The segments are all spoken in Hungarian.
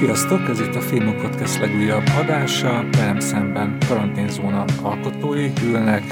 Sziasztok, ez itt a Filmok Podcast legújabb adása. Velem szemben karanténzóna alkotói ülnek,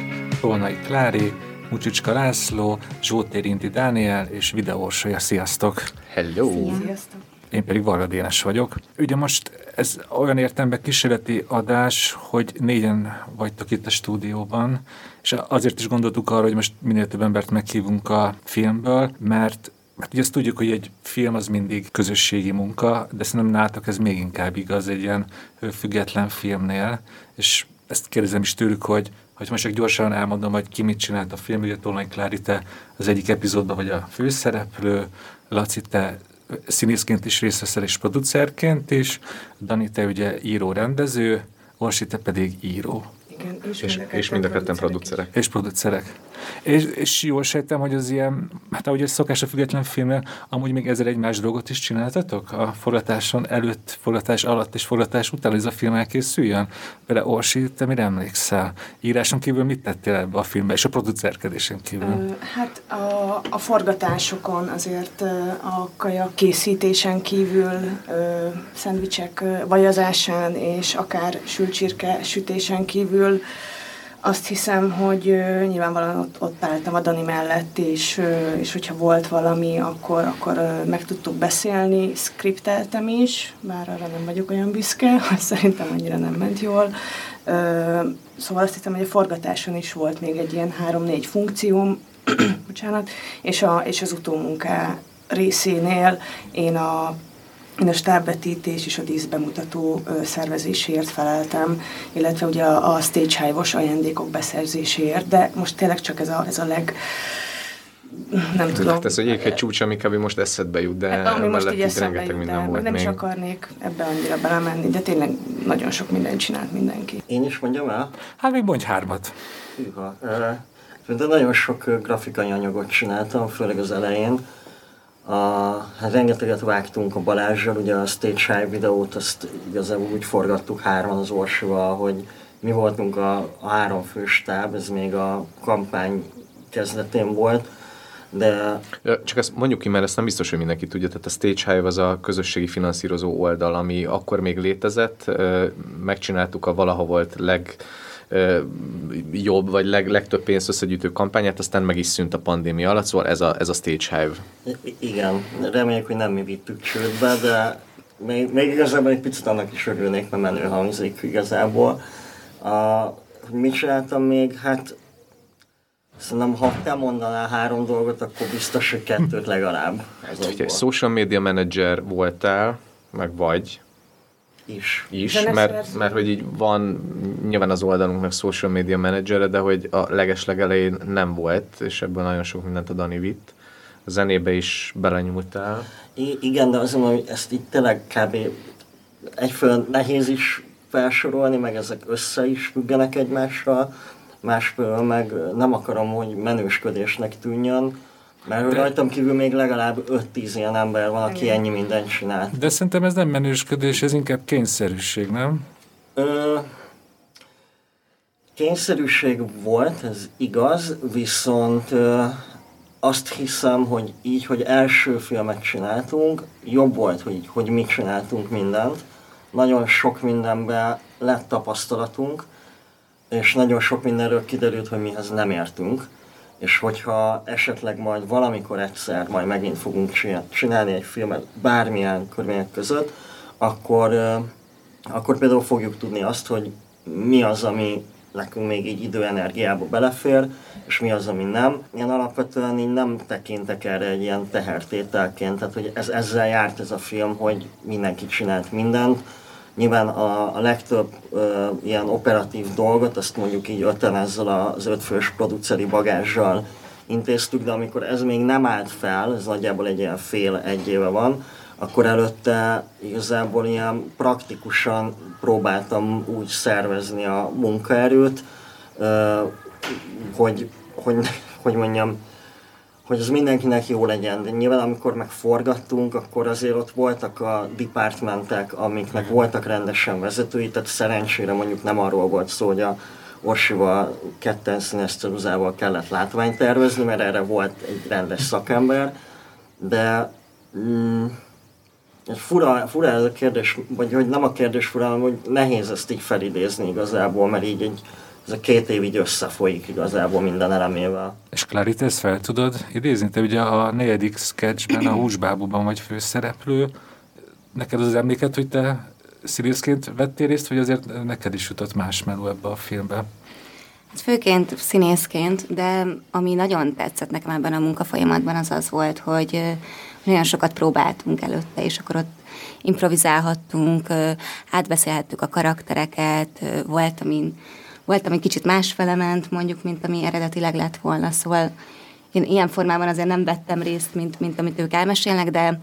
Tolnai Klári, Mucsicska László, Zsótér Inti Dániel és Videósorja. Sziasztok! Hello! Sziasztok! Én pedig Varga Dénes vagyok. Ugye most ez olyan értelemben kísérleti adás, hogy négyen vagytok itt a stúdióban, és azért is gondoltuk arra, hogy most minél több embert meghívunk a filmből, mert Hát ugye azt tudjuk, hogy egy film az mindig közösségi munka, de szerintem nátok ez még inkább igaz egy ilyen független filmnél, és ezt kérdezem is tőlük, hogy hogy most csak gyorsan elmondom, hogy ki mit csinált a film, ugye Tolnai Klári, te az egyik epizódban vagy a főszereplő, Laci, te színészként is részt veszel, és producerként is, Dani, te ugye író-rendező, Orsi, te pedig író. Igen, és, És, és mind a ketten producerek. És producerek. És, és jól sejtem, hogy az ilyen, hát ahogy ez szokás a független filmnél, amúgy még ezer egy más dolgot is csináltatok a forgatáson előtt, forgatás alatt és forgatás után, ez a film elkészüljön? Például Orsi, te mire emlékszel? Íráson kívül mit tettél ebbe a filmbe, és a producerkedésen kívül? Hát a, a forgatásokon azért a kaja készítésen kívül szendvicsek vajazásán és akár sülcsirke sütésen kívül azt hiszem, hogy ö, nyilvánvalóan ott, ott álltam a Dani mellett, és, ö, és hogyha volt valami, akkor, akkor ö, meg tudtuk beszélni, skripteltem is, bár arra nem vagyok olyan büszke, hogy szerintem annyira nem ment jól. Ö, Szóval azt hiszem, hogy a forgatáson is volt még egy ilyen három-négy funkcióm, bocsánat, és, a, és az utómunká részénél én a én a stábvetítés és a díszbemutató szervezéséért feleltem, illetve ugye a, a stage hive-os ajándékok beszerzéséért, de most tényleg csak ez a, ez a leg... Nem tudom. Hát ez hogy egy csúcs, ami kb. most eszedbe jut, de Ami most így eszembe rengeteg jut, minden de volt nem is még. akarnék ebbe annyira belemenni, de tényleg nagyon sok mindent csinált mindenki. Én is mondjam el? Hát még mondj hármat. Hűha. De nagyon sok grafikai anyagot csináltam, főleg az elején. A, hát rengeteget vágtunk a Balázsral, ugye a Stage High videót, azt igazából úgy forgattuk hárman az Orsival, hogy mi voltunk a, a három főstáb, ez még a kampány kezdetén volt, de Csak ezt mondjuk ki, mert ezt nem biztos, hogy mindenki tudja. Tehát a Stage Hive az a közösségi finanszírozó oldal, ami akkor még létezett. Megcsináltuk a valaha volt leg jobb, vagy leg, legtöbb pénzt összegyűjtő kampányát, aztán meg is szűnt a pandémia alatt, szóval ez a, ez a Stage Hive. I- Igen, reméljük, hogy nem mi vittük csődbe, de még, még igazából egy picit annak is örülnék, mert menő hangzik igazából. A, hogy mit csináltam még? Hát szerintem, ha te mondanál három dolgot, akkor biztos, hogy kettőt legalább. Ugye egy Azokból social media manager voltál, meg vagy is. is, mert, mert hogy így van nyilván az oldalunknak social media menedzsere, de hogy a legeslegelején nem volt, és ebből nagyon sok mindent a Dani vitt. A zenébe is belenyúltál. I- igen, de mondom, hogy ezt itt tényleg kb. egyfelől nehéz is felsorolni, meg ezek össze is függenek egymással, másfelől meg nem akarom, hogy menősködésnek tűnjön, mert De- rajtam kívül még legalább 5-10 ilyen ember van, aki Igen. ennyi mindent csinál. De szerintem ez nem menősködés, ez inkább kényszerűség, nem? Ö, kényszerűség volt, ez igaz, viszont ö, azt hiszem, hogy így, hogy első filmet csináltunk, jobb volt, hogy, hogy mi csináltunk mindent. Nagyon sok mindenben lett tapasztalatunk, és nagyon sok mindenről kiderült, hogy mihez nem értünk. És hogyha esetleg majd valamikor egyszer majd megint fogunk csinál- csinálni egy filmet bármilyen körülmények között, akkor, akkor például fogjuk tudni azt, hogy mi az, ami nekünk még így időenergiába belefér, és mi az, ami nem. Én alapvetően így nem tekintek erre egy ilyen tehertételként, tehát hogy ez, ezzel járt ez a film, hogy mindenki csinált mindent. Nyilván a, a legtöbb ö, ilyen operatív dolgot, azt mondjuk így öten ezzel az ötfős produceri bagázsal intéztük, de amikor ez még nem állt fel, ez nagyjából egy ilyen fél-egy éve van, akkor előtte igazából ilyen praktikusan próbáltam úgy szervezni a munkaerőt, hogy, hogy, hogy mondjam, hogy az mindenkinek jó legyen. De nyilván amikor megforgattunk, akkor azért ott voltak a departmentek, amiknek voltak rendesen vezetői, tehát szerencsére mondjuk nem arról volt szó, hogy a Orsival ketten színes ceruzával kellett látványt tervezni, mert erre volt egy rendes szakember, de mm, fura, fura ez a kérdés, vagy hogy nem a kérdés fura, hanem hogy nehéz ezt így felidézni igazából, mert így egy, ez a két év így összefolyik igazából minden elemével. És Clarit, ezt fel tudod idézni? Te ugye a negyedik sketchben, a húsbábuban vagy főszereplő. Neked az emléket, hogy te színészként vettél részt, vagy azért neked is jutott más meló ebbe a filmbe? Hát főként színészként, de ami nagyon tetszett nekem ebben a munkafolyamatban, az az volt, hogy nagyon sokat próbáltunk előtte, és akkor ott improvizálhattunk, átbeszélhettük a karaktereket, volt, amin, volt, ami kicsit másfele ment, mondjuk, mint ami eredetileg lett volna, szóval én ilyen formában azért nem vettem részt, mint, mint amit ők elmesélnek, de,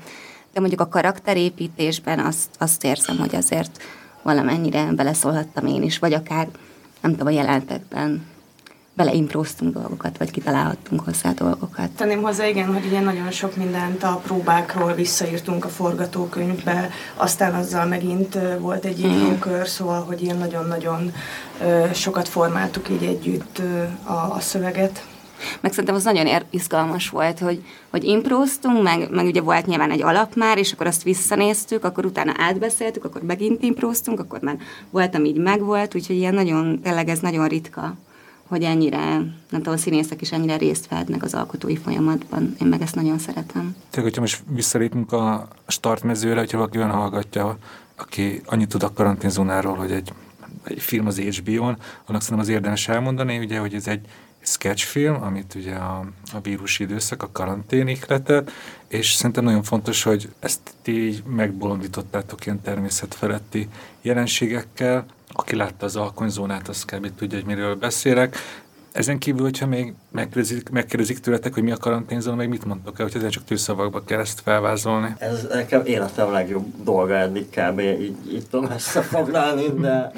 de mondjuk a karakterépítésben azt, azt érzem, hogy azért valamennyire beleszólhattam én is, vagy akár nem tudom, a jelentekben beleimproztunk dolgokat, vagy kitalálhattunk hozzá dolgokat. Tenném hozzá, igen, hogy ilyen nagyon sok mindent a próbákról visszaírtunk a forgatókönyvbe, aztán azzal megint volt egy írókör, szóval, hogy ilyen nagyon-nagyon sokat formáltuk így együtt a, a szöveget. Meg szerintem az nagyon izgalmas volt, hogy, hogy improztunk, meg, meg ugye volt nyilván egy alap már, és akkor azt visszanéztük, akkor utána átbeszéltük, akkor megint improztunk, akkor már volt, ami így megvolt, úgyhogy ilyen nagyon, tényleg ez nagyon ritka hogy ennyire, nem tudom, a színészek is ennyire részt vehetnek az alkotói folyamatban. Én meg ezt nagyon szeretem. Tehát, hogyha most visszalépünk a startmezőre, hogyha valaki olyan hallgatja, aki annyit tud a karanténzónáról, hogy egy, egy film az HBO-n, annak szerintem az érdemes elmondani, ugye, hogy ez egy sketchfilm, amit ugye a, a vírusi időszak, a karantén ihletett, és szerintem nagyon fontos, hogy ezt ti így megbolondítottátok ilyen természetfeletti jelenségekkel, aki látta az alkonyzónát, az kb. tudja, hogy miről beszélek. Ezen kívül, hogyha még megkérdezik, megkérdezik tőletek, hogy mi a karanténzóna, meg mit mondtok el, hogy ezen csak tőszavakba kell ezt felvázolni? Ez nekem életem legjobb dolga eddig kb. így, így tudom összefoglalni, de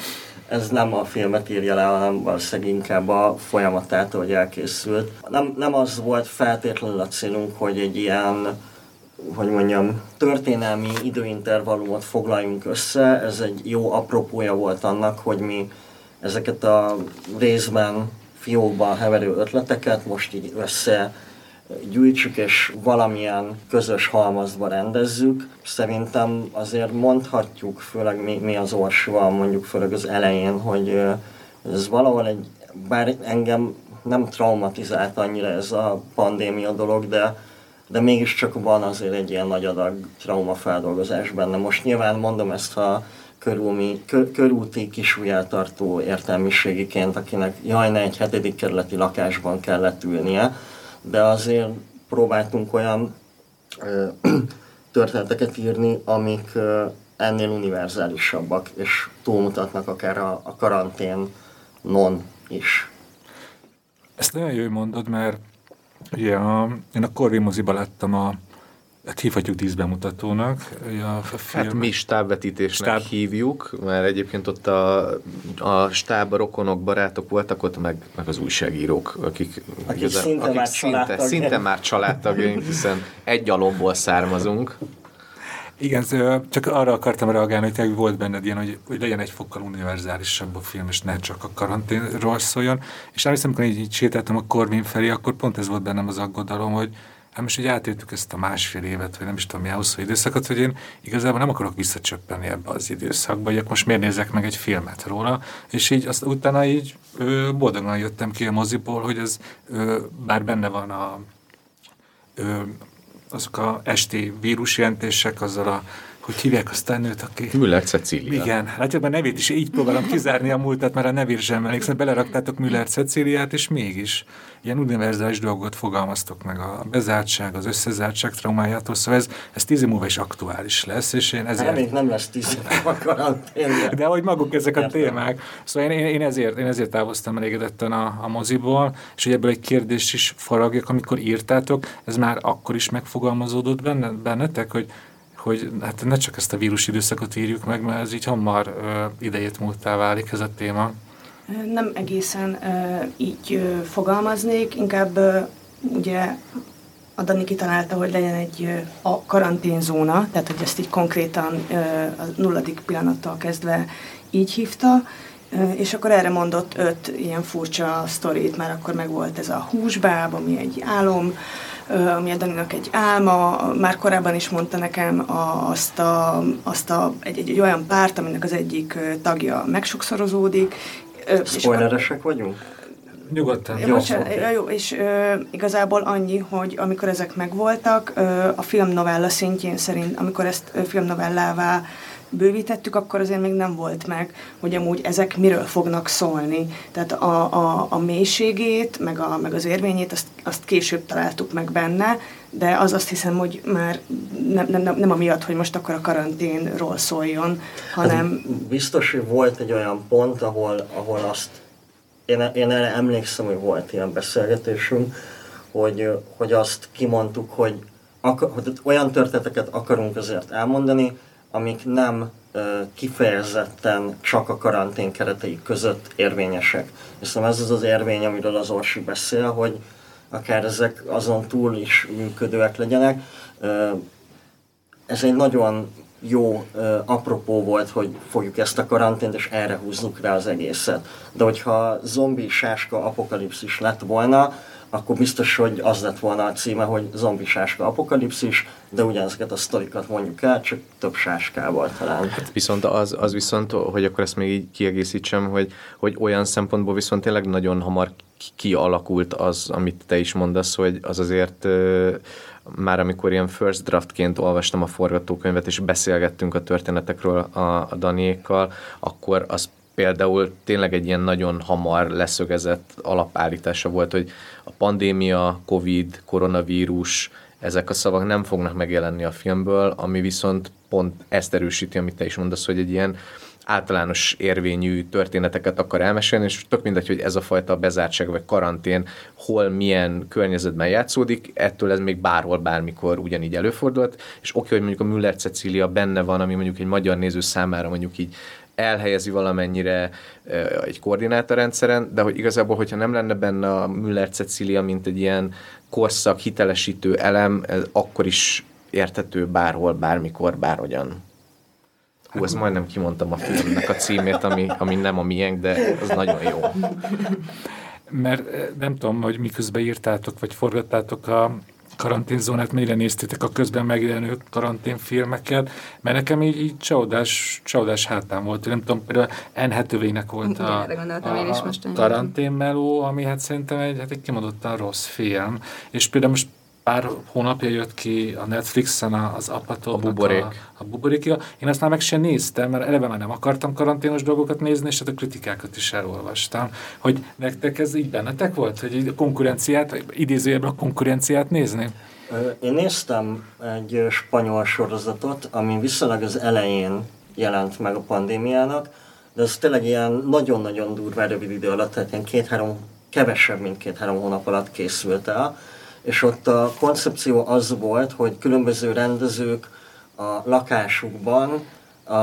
ez nem a filmet írja le, hanem valószínűleg inkább a folyamatát, hogy elkészült. Nem, nem az volt feltétlenül a célunk, hogy egy ilyen hogy mondjam, történelmi időintervallumot foglaljunk össze. Ez egy jó apropója volt annak, hogy mi ezeket a részben fiókban heverő ötleteket most így össze gyűjtsük és valamilyen közös halmazba rendezzük. Szerintem azért mondhatjuk, főleg mi, mi az Orsival mondjuk főleg az elején, hogy ez valahol egy, bár engem nem traumatizált annyira ez a pandémia dolog, de de mégiscsak van azért egy ilyen nagy adag traumafeldolgozás benne. Most nyilván mondom ezt a körülmi, kör, körúti kisújáltartó értelmiségiként, akinek jaj, ne egy hetedik kerületi lakásban kellett ülnie, de azért próbáltunk olyan ö, történeteket írni, amik ö, ennél univerzálisabbak, és túlmutatnak akár a, a karantén non is. Ezt nagyon jó mondod, mert Ugye a, én a Corvin moziba láttam a Hát hívhatjuk díszbemutatónak. A film. Hát mi stábvetítésnek Stáb... hívjuk, mert egyébként ott a, a stáb rokonok, barátok voltak ott, meg, meg az újságírók, akik, akik, igazán, szinte, akik már szinte, szinte már családtagjaink, hiszen egy alomból származunk. Igen, csak arra akartam reagálni, hogy volt benned ilyen, hogy, hogy legyen egy fokkal univerzálisabb a film, és ne csak a karanténról szóljon. És emlékszem, amikor így, így sétáltam a Corvin felé, akkor pont ez volt bennem az aggodalom, hogy hát most így átéltük ezt a másfél évet, vagy nem is tudom milyen hosszú időszakot, hogy én igazából nem akarok visszacsöppenni ebbe az időszakba, hogy most miért nézek meg egy filmet róla, és így azt utána így ö, boldogan jöttem ki a moziból, hogy ez ö, bár benne van a ö, azok a esti vírusjelentések, azzal a hogy hívják azt a nőt, aki... Müller Cecília. Igen, látjuk, a nevét is így próbálom kizárni a múltat, mert a nevét sem emlékszem, beleraktátok Müller Cecíliát, és mégis ilyen univerzális dolgot fogalmaztok meg a bezártság, az összezártság traumájától, szóval ez, ez tíz év múlva is aktuális lesz, és én ezért... Hát, nem lesz tíz év. De hogy maguk ezek a témák. Szóval én, én, ezért, én ezért távoztam elégedetten a, a moziból, és hogy ebből egy kérdést is faragjak, amikor írtátok, ez már akkor is megfogalmazódott benne, bennetek, hogy hogy hát ne csak ezt a vírus időszakot írjuk meg, mert ez így hamar ö, idejét múltá válik ez a téma. Nem egészen ö, így ö, fogalmaznék, inkább ö, ugye a Dani kitalálta, hogy legyen egy a karanténzóna, tehát hogy ezt így konkrétan a nulladik pillanattal kezdve így hívta, és akkor erre mondott öt ilyen furcsa sztorit, mert akkor meg volt ez a húsbáb, ami egy álom, ami a Daninak egy álma, már korábban is mondta nekem azt, a, azt a, egy, egy, egy olyan párt, aminek az egyik tagja megsokszorozódik. Spoileresek vagyunk? Nyugodtan. Jó, bocsánat, okay. jó, és ö, igazából annyi, hogy amikor ezek megvoltak, ö, a filmnovella szintjén szerint, amikor ezt filmnovellává bővítettük, akkor azért még nem volt meg, hogy amúgy ezek miről fognak szólni. Tehát a, a, a mélységét, meg, a, meg az érvényét, azt, azt később találtuk meg benne, de az azt hiszem, hogy már nem, nem, nem amiatt, hogy most akkor a karanténról szóljon, hanem... Hát biztos, hogy volt egy olyan pont, ahol, ahol azt, én, én erre emlékszem, hogy volt ilyen beszélgetésünk, hogy, hogy azt kimondtuk, hogy, akar, hogy olyan történeteket akarunk azért elmondani, amik nem kifejezetten csak a karantén keretei között érvényesek. Hiszen ez az az érvény, amiről az Orsi beszél, hogy akár ezek azon túl is működőek legyenek. Ez egy nagyon jó apropó volt, hogy fogjuk ezt a karantént, és erre húzzuk rá az egészet. De hogyha zombi sáska apokalipszis lett volna, akkor biztos, hogy az lett volna a címe, hogy zombi sáska apokalipszis, de ugyanezeket a sztorikat mondjuk el, csak több sáskával talán. Hát viszont az, az viszont, hogy akkor ezt még így kiegészítsem, hogy, hogy olyan szempontból viszont tényleg nagyon hamar kialakult az, amit te is mondasz, hogy az azért már amikor ilyen first draftként olvastam a forgatókönyvet, és beszélgettünk a történetekről a, a Daniékkal, akkor az például tényleg egy ilyen nagyon hamar leszögezett alapállítása volt, hogy pandémia, covid, koronavírus, ezek a szavak nem fognak megjelenni a filmből, ami viszont pont ezt erősíti, amit te is mondasz, hogy egy ilyen általános érvényű történeteket akar elmesélni, és tök mindegy, hogy ez a fajta bezártság vagy karantén hol, milyen környezetben játszódik, ettől ez még bárhol, bármikor ugyanígy előfordult, és oké, hogy mondjuk a Müller Cecília benne van, ami mondjuk egy magyar néző számára mondjuk így elhelyezi valamennyire egy koordinátorrendszeren, de hogy igazából, hogyha nem lenne benne a Müller Cecilia, mint egy ilyen korszak hitelesítő elem, akkor is értető bárhol, bármikor, bárhogyan. Hú, ezt majdnem kimondtam a filmnek a címét, ami, ami nem a miénk, de az nagyon jó. Mert nem tudom, hogy miközben írtátok, vagy forgattátok a karanténzónát, mennyire néztétek a közben megjelenő karanténfilmeket, mert nekem így, így csaudás, csaudás hátán volt. Nem tudom, például Anne volt a, a, a karanténmeló, ami hát szerintem egy, hát egy kimondottan rossz film. És például most pár hónapja jött ki a Netflixen az Apató. A buborék. A, a buborékja. Én azt már meg sem néztem, mert eleve már nem akartam karanténos dolgokat nézni, és hát a kritikákat is elolvastam. Hogy nektek ez így bennetek volt, hogy a konkurenciát, idézőjebben a konkurenciát nézni? Én néztem egy spanyol sorozatot, ami viszonylag az elején jelent meg a pandémiának, de ez tényleg ilyen nagyon-nagyon durva rövid idő alatt, tehát ilyen két-három, kevesebb, mint két-három hónap alatt készült el és ott a koncepció az volt, hogy különböző rendezők a lakásukban a,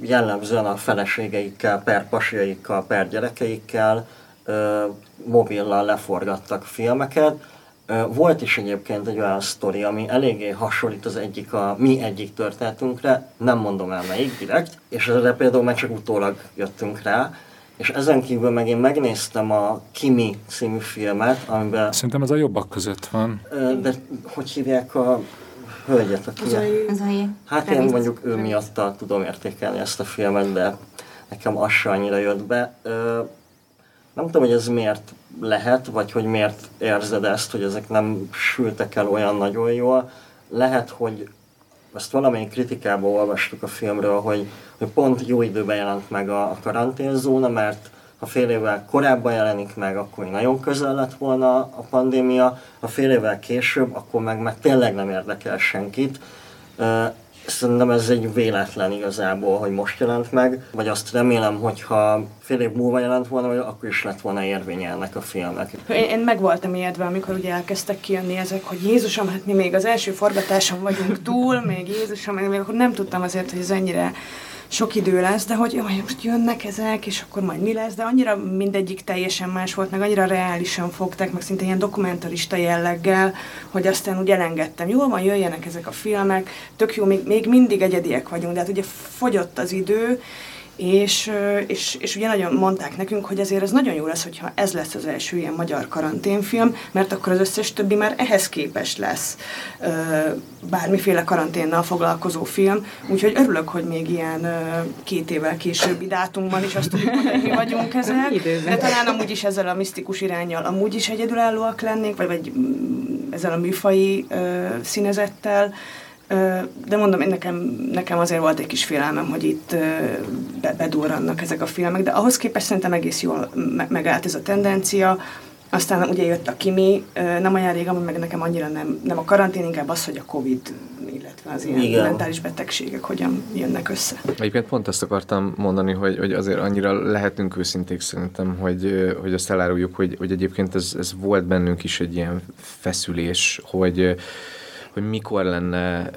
jellemzően a feleségeikkel, per pasiaikkal, per gyerekeikkel ö, mobillal leforgattak filmeket. Ö, volt is egyébként egy olyan sztori, ami eléggé hasonlít az egyik a mi egyik történetünkre, nem mondom el melyik direkt, és erre például meg csak utólag jöttünk rá, és ezen kívül meg én megnéztem a Kimi című filmet, amiben... Szerintem ez a jobbak között van. De hogy hívják a hölgyet, aki... Zai. Hát én mondjuk ő miatt tudom értékelni ezt a filmet, de nekem az se annyira jött be. Nem tudom, hogy ez miért lehet, vagy hogy miért érzed ezt, hogy ezek nem sültek el olyan nagyon jól. Lehet, hogy ezt valamelyik kritikában olvastuk a filmről, hogy, hogy pont jó időben jelent meg a, a karanténzóna, mert ha fél évvel korábban jelenik meg, akkor nagyon közel lett volna a pandémia, ha fél évvel később, akkor meg, meg tényleg nem érdekel senkit. Szerintem ez egy véletlen igazából, hogy most jelent meg, vagy azt remélem, hogyha fél év múlva jelent volna, vagy akkor is lett volna érvénye ennek a filmnek. Én, én meg voltam ijedve, amikor ugye elkezdtek kijönni ezek, hogy Jézusom, hát mi még az első forgatáson vagyunk túl, még Jézusom, még akkor nem tudtam azért, hogy ez ennyire sok idő lesz, de hogy jaj, most jönnek ezek, és akkor majd mi lesz, de annyira mindegyik teljesen más volt, meg annyira reálisan fogták, meg szinte ilyen dokumentarista jelleggel, hogy aztán úgy elengedtem. Jól van, jöjjenek ezek a filmek, tök jó, még, még mindig egyediek vagyunk, de hát ugye fogyott az idő, és, és, és ugye nagyon mondták nekünk, hogy azért ez nagyon jó lesz, hogyha ez lesz az első ilyen magyar karanténfilm, mert akkor az összes többi már ehhez képes lesz bármiféle karanténnal foglalkozó film, úgyhogy örülök, hogy még ilyen két évvel későbbi dátumban is azt tudjuk, hogy mi vagyunk ezek, de talán amúgy is ezzel a misztikus irányjal amúgy is egyedülállóak lennék, vagy, vagy mm, ezzel a műfai színezettel, de mondom, én nekem, nekem azért volt egy kis félelmem, hogy itt be, bedurrannak ezek a filmek, de ahhoz képest szerintem egész jól megállt ez a tendencia. Aztán ugye jött a Kimi, nem olyan rég, meg nekem annyira nem, nem a karantén, inkább az, hogy a Covid, illetve az ilyen Igen. mentális betegségek hogyan jönnek össze. Egyébként pont ezt akartam mondani, hogy, hogy azért annyira lehetünk őszinték szerintem, hogy, hogy azt eláruljuk, hogy, hogy egyébként ez, ez volt bennünk is egy ilyen feszülés, hogy hogy mikor lenne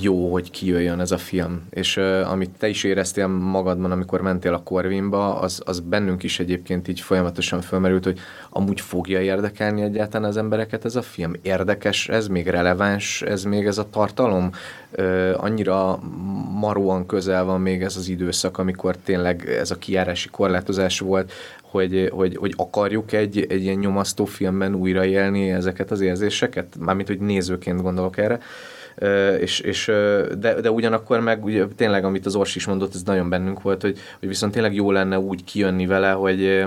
jó, hogy kijöjjön ez a film. És uh, amit te is éreztél magadban, amikor mentél a Corvinba, az, az bennünk is egyébként így folyamatosan fölmerült, hogy amúgy fogja érdekelni egyáltalán az embereket ez a film. Érdekes ez, még releváns ez még ez a tartalom? Uh, annyira maróan közel van még ez az időszak, amikor tényleg ez a kiárási korlátozás volt, hogy, hogy, hogy akarjuk egy, egy ilyen nyomasztó filmben újraélni ezeket az érzéseket? Mármint, hogy nézőként gondolok erre. És, és, de, de ugyanakkor meg ugye, tényleg, amit az Ors is mondott, ez nagyon bennünk volt, hogy, hogy viszont tényleg jó lenne úgy kijönni vele, hogy,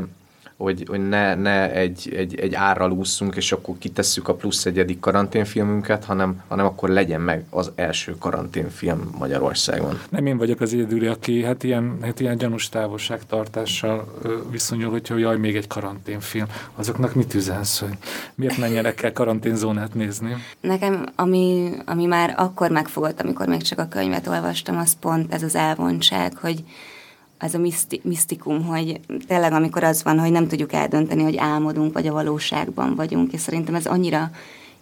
hogy, hogy ne, ne egy, egy, egy árral ússzunk, és akkor kitesszük a plusz egyedik karanténfilmünket, hanem, hanem akkor legyen meg az első karanténfilm Magyarországon. Nem én vagyok az egyedüli, aki hát ilyen, hát ilyen gyanús távolságtartással viszonyul, hogyha jaj, még egy karanténfilm. Azoknak mit üzensz, hogy miért menjenek el karanténzónát nézni? Nekem, ami, ami már akkor megfogott, amikor még csak a könyvet olvastam, az pont ez az elvontság, hogy ez a miszti, misztikum, hogy tényleg amikor az van, hogy nem tudjuk eldönteni, hogy álmodunk, vagy a valóságban vagyunk, és szerintem ez annyira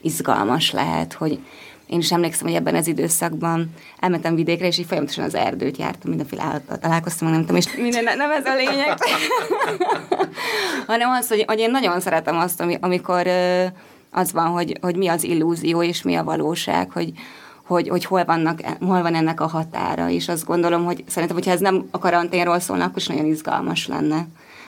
izgalmas lehet, hogy én is emlékszem, hogy ebben az időszakban elmentem vidékre, és így folyamatosan az erdőt jártam, mindenféle állattal találkoztam, nem tudom, és minden, nem ez a lényeg, hanem az, hogy, hogy én nagyon szeretem azt, amikor az van, hogy, hogy mi az illúzió, és mi a valóság, hogy, hogy, hogy hol, vannak, hol van ennek a határa, és azt gondolom, hogy szerintem, hogyha ez nem a karanténról szólna, akkor is nagyon izgalmas lenne,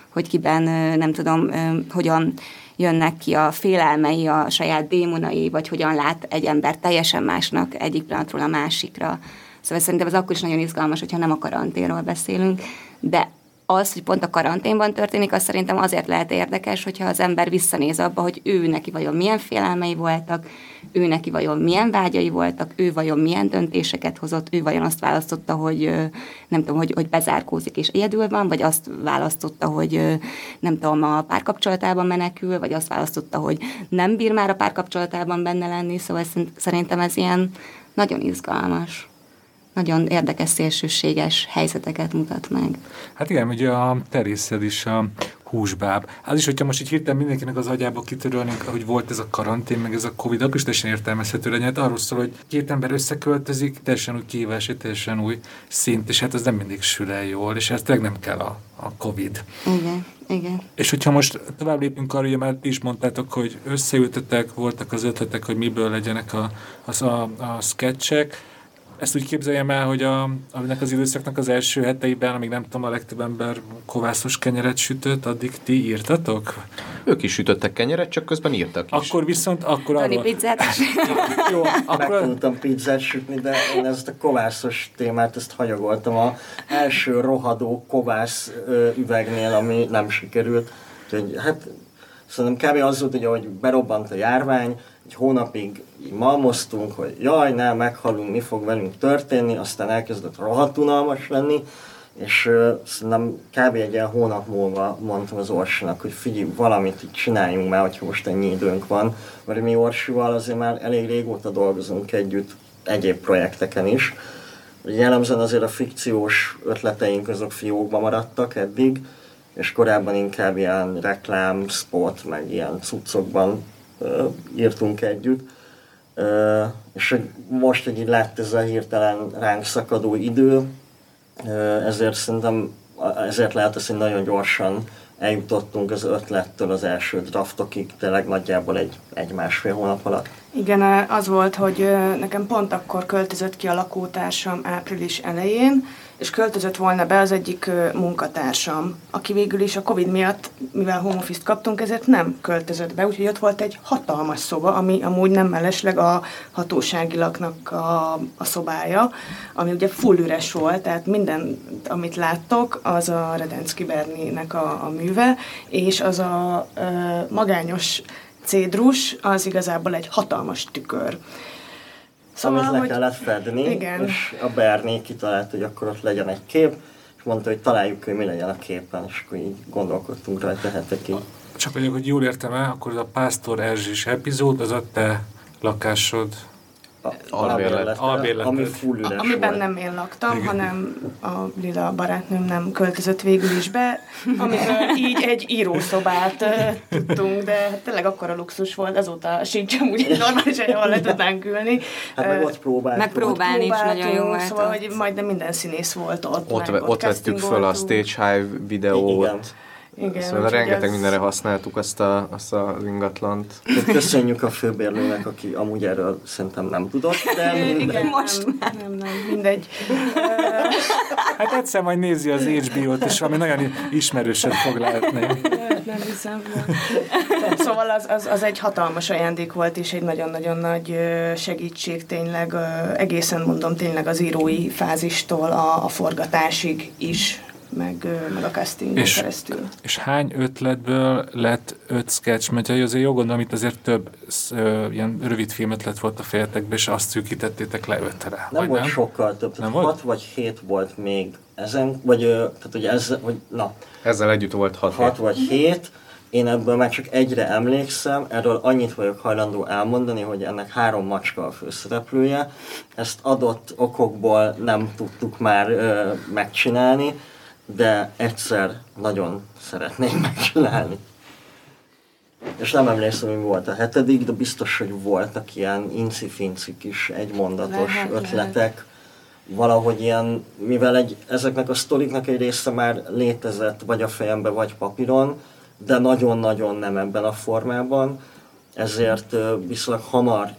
hogy kiben, nem tudom, hogyan jönnek ki a félelmei, a saját démonai, vagy hogyan lát egy ember teljesen másnak egyik pillanatról a másikra. Szóval szerintem ez akkor is nagyon izgalmas, hogyha nem a karanténról beszélünk, de az, hogy pont a karanténban történik, az szerintem azért lehet érdekes, hogyha az ember visszanéz abba, hogy ő neki vajon milyen félelmei voltak, ő neki vajon milyen vágyai voltak, ő vajon milyen döntéseket hozott, ő vajon azt választotta, hogy nem tudom, hogy, hogy bezárkózik és egyedül van, vagy azt választotta, hogy nem tudom, a párkapcsolatában menekül, vagy azt választotta, hogy nem bír már a párkapcsolatában benne lenni, szóval szerintem ez ilyen nagyon izgalmas nagyon érdekes, szélsőséges helyzeteket mutat meg. Hát igen, ugye a terészed is a húsbáb. Az is, hogyha most így hirtelen mindenkinek az agyába kitörölnénk, hogy volt ez a karantén, meg ez a Covid, akkor is teljesen értelmezhető legyen. Hát arról szól, hogy két ember összeköltözik, teljesen új kihívás, teljesen új szint, és hát ez nem mindig sül el jól, és ez tényleg nem kell a, a Covid. Igen. Igen. És hogyha most tovább lépünk arra, hogy már is mondtátok, hogy összeültetek, voltak az ötletek, hogy miből legyenek a, az a, a sketchek, ezt úgy képzeljem el, hogy a, aminek az időszaknak az első heteiben, amíg nem tudom, a legtöbb ember kovászos kenyeret sütött, addig ti írtatok? Ők is sütöttek kenyeret, csak közben írtak is. Akkor viszont, akkor Tani arról... pizzát Jó, akkor... Megtanultam pizzát sütni, de én ezt a kovászos témát, ezt hanyagoltam a első rohadó kovász üvegnél, ami nem sikerült. Úgyhogy hát szerintem kb. az volt, hogy ahogy berobbant a járvány, egy hónapig malmoztunk, hogy jaj, nem, meghalunk, mi fog velünk történni, aztán elkezdett rohadt unalmas lenni, és uh, szerintem kb. egy ilyen hónap múlva mondtam az Orsinak, hogy figyelj, valamit így csináljunk már, hogyha most ennyi időnk van, mert mi Orsival azért már elég régóta dolgozunk együtt egyéb projekteken is. Jellemzően azért a fikciós ötleteink azok fiókba maradtak eddig, és korábban inkább ilyen reklám, spot, meg ilyen cuccokban írtunk együtt. És most, hogy így lett ez a hirtelen ránk szakadó idő, ezért szerintem, ezért lehet az, hogy nagyon gyorsan eljutottunk az ötlettől az első draftokig, tényleg nagyjából egy, egy másfél hónap alatt. Igen, az volt, hogy nekem pont akkor költözött ki a lakótársam április elején, és költözött volna be az egyik munkatársam, aki végül is a Covid miatt, mivel home office kaptunk, ezért nem költözött be, úgyhogy ott volt egy hatalmas szoba, ami amúgy nem mellesleg a hatóságilaknak a, a szobája, ami ugye full üres volt, tehát minden, amit láttok, az a Redenszki Berninek a, a műve, és az a ö, magányos cédrus, az igazából egy hatalmas tükör. Szóval, amit le hogy... kellett fedni, igen. és a Berni kitalált, hogy akkor ott legyen egy kép, és mondta, hogy találjuk, hogy mi legyen a képen, és akkor így gondolkodtunk rajta hetekig. Csak mondjuk, hogy jól értem el, akkor az a Pásztor Erzsés epizód, az a te lakásod albérlet. albérlet. Ami full üres Amiben volt. nem én laktam, Igen. hanem a Lila barátnőm nem költözött végül is be, amiben így egy írószobát tudtunk, de tényleg akkora luxus volt, azóta sincs úgy egy normális ahol le tudnánk ülni. Hát meg ott próbáltunk. Megpróbálni is nagyon jó volt. Szóval, hogy majdnem minden színész volt ott. Ott, ott, ott vettük föl a Stage Hive videót. Igen igen, szóval rengeteg ez... mindenre használtuk azt, a, azt az ingatlant. Köszönjük a főbérlőnek, aki amúgy erről szerintem nem tudott, de Igen, most nem, nem, nem, mindegy. hát egyszer majd nézi az HBO-t, és valami nagyon ismerőset fog látni. Nem hiszem. Szóval az, az, az egy hatalmas ajándék volt, és egy nagyon-nagyon nagy segítség tényleg, egészen mondom tényleg az írói fázistól a, a forgatásig is meg, meg a casting és, keresztül. És hány ötletből lett öt sketch? Mert azért jó gondolom, itt azért több ö, ilyen rövid filmet volt a fejetekbe, és azt szűkítettétek le ötre. Nem volt nem? sokkal több, nem hat volt? vagy hét volt még ezen, vagy tehát hogy ez, hogy na. Ezzel együtt volt hat. Hat vagy hét, én ebből már csak egyre emlékszem, erről annyit vagyok hajlandó elmondani, hogy ennek három macska a főszereplője. Ezt adott okokból nem tudtuk már ö, megcsinálni, de egyszer nagyon szeretném megcsinálni. És nem emlékszem, hogy volt a hetedik, de biztos, hogy voltak ilyen inci-finci kis egymondatos lehet, ötletek. Lehet. Valahogy ilyen, mivel egy, ezeknek a sztoriknak egy része már létezett, vagy a fejembe, vagy papíron, de nagyon-nagyon nem ebben a formában, ezért viszonylag hamar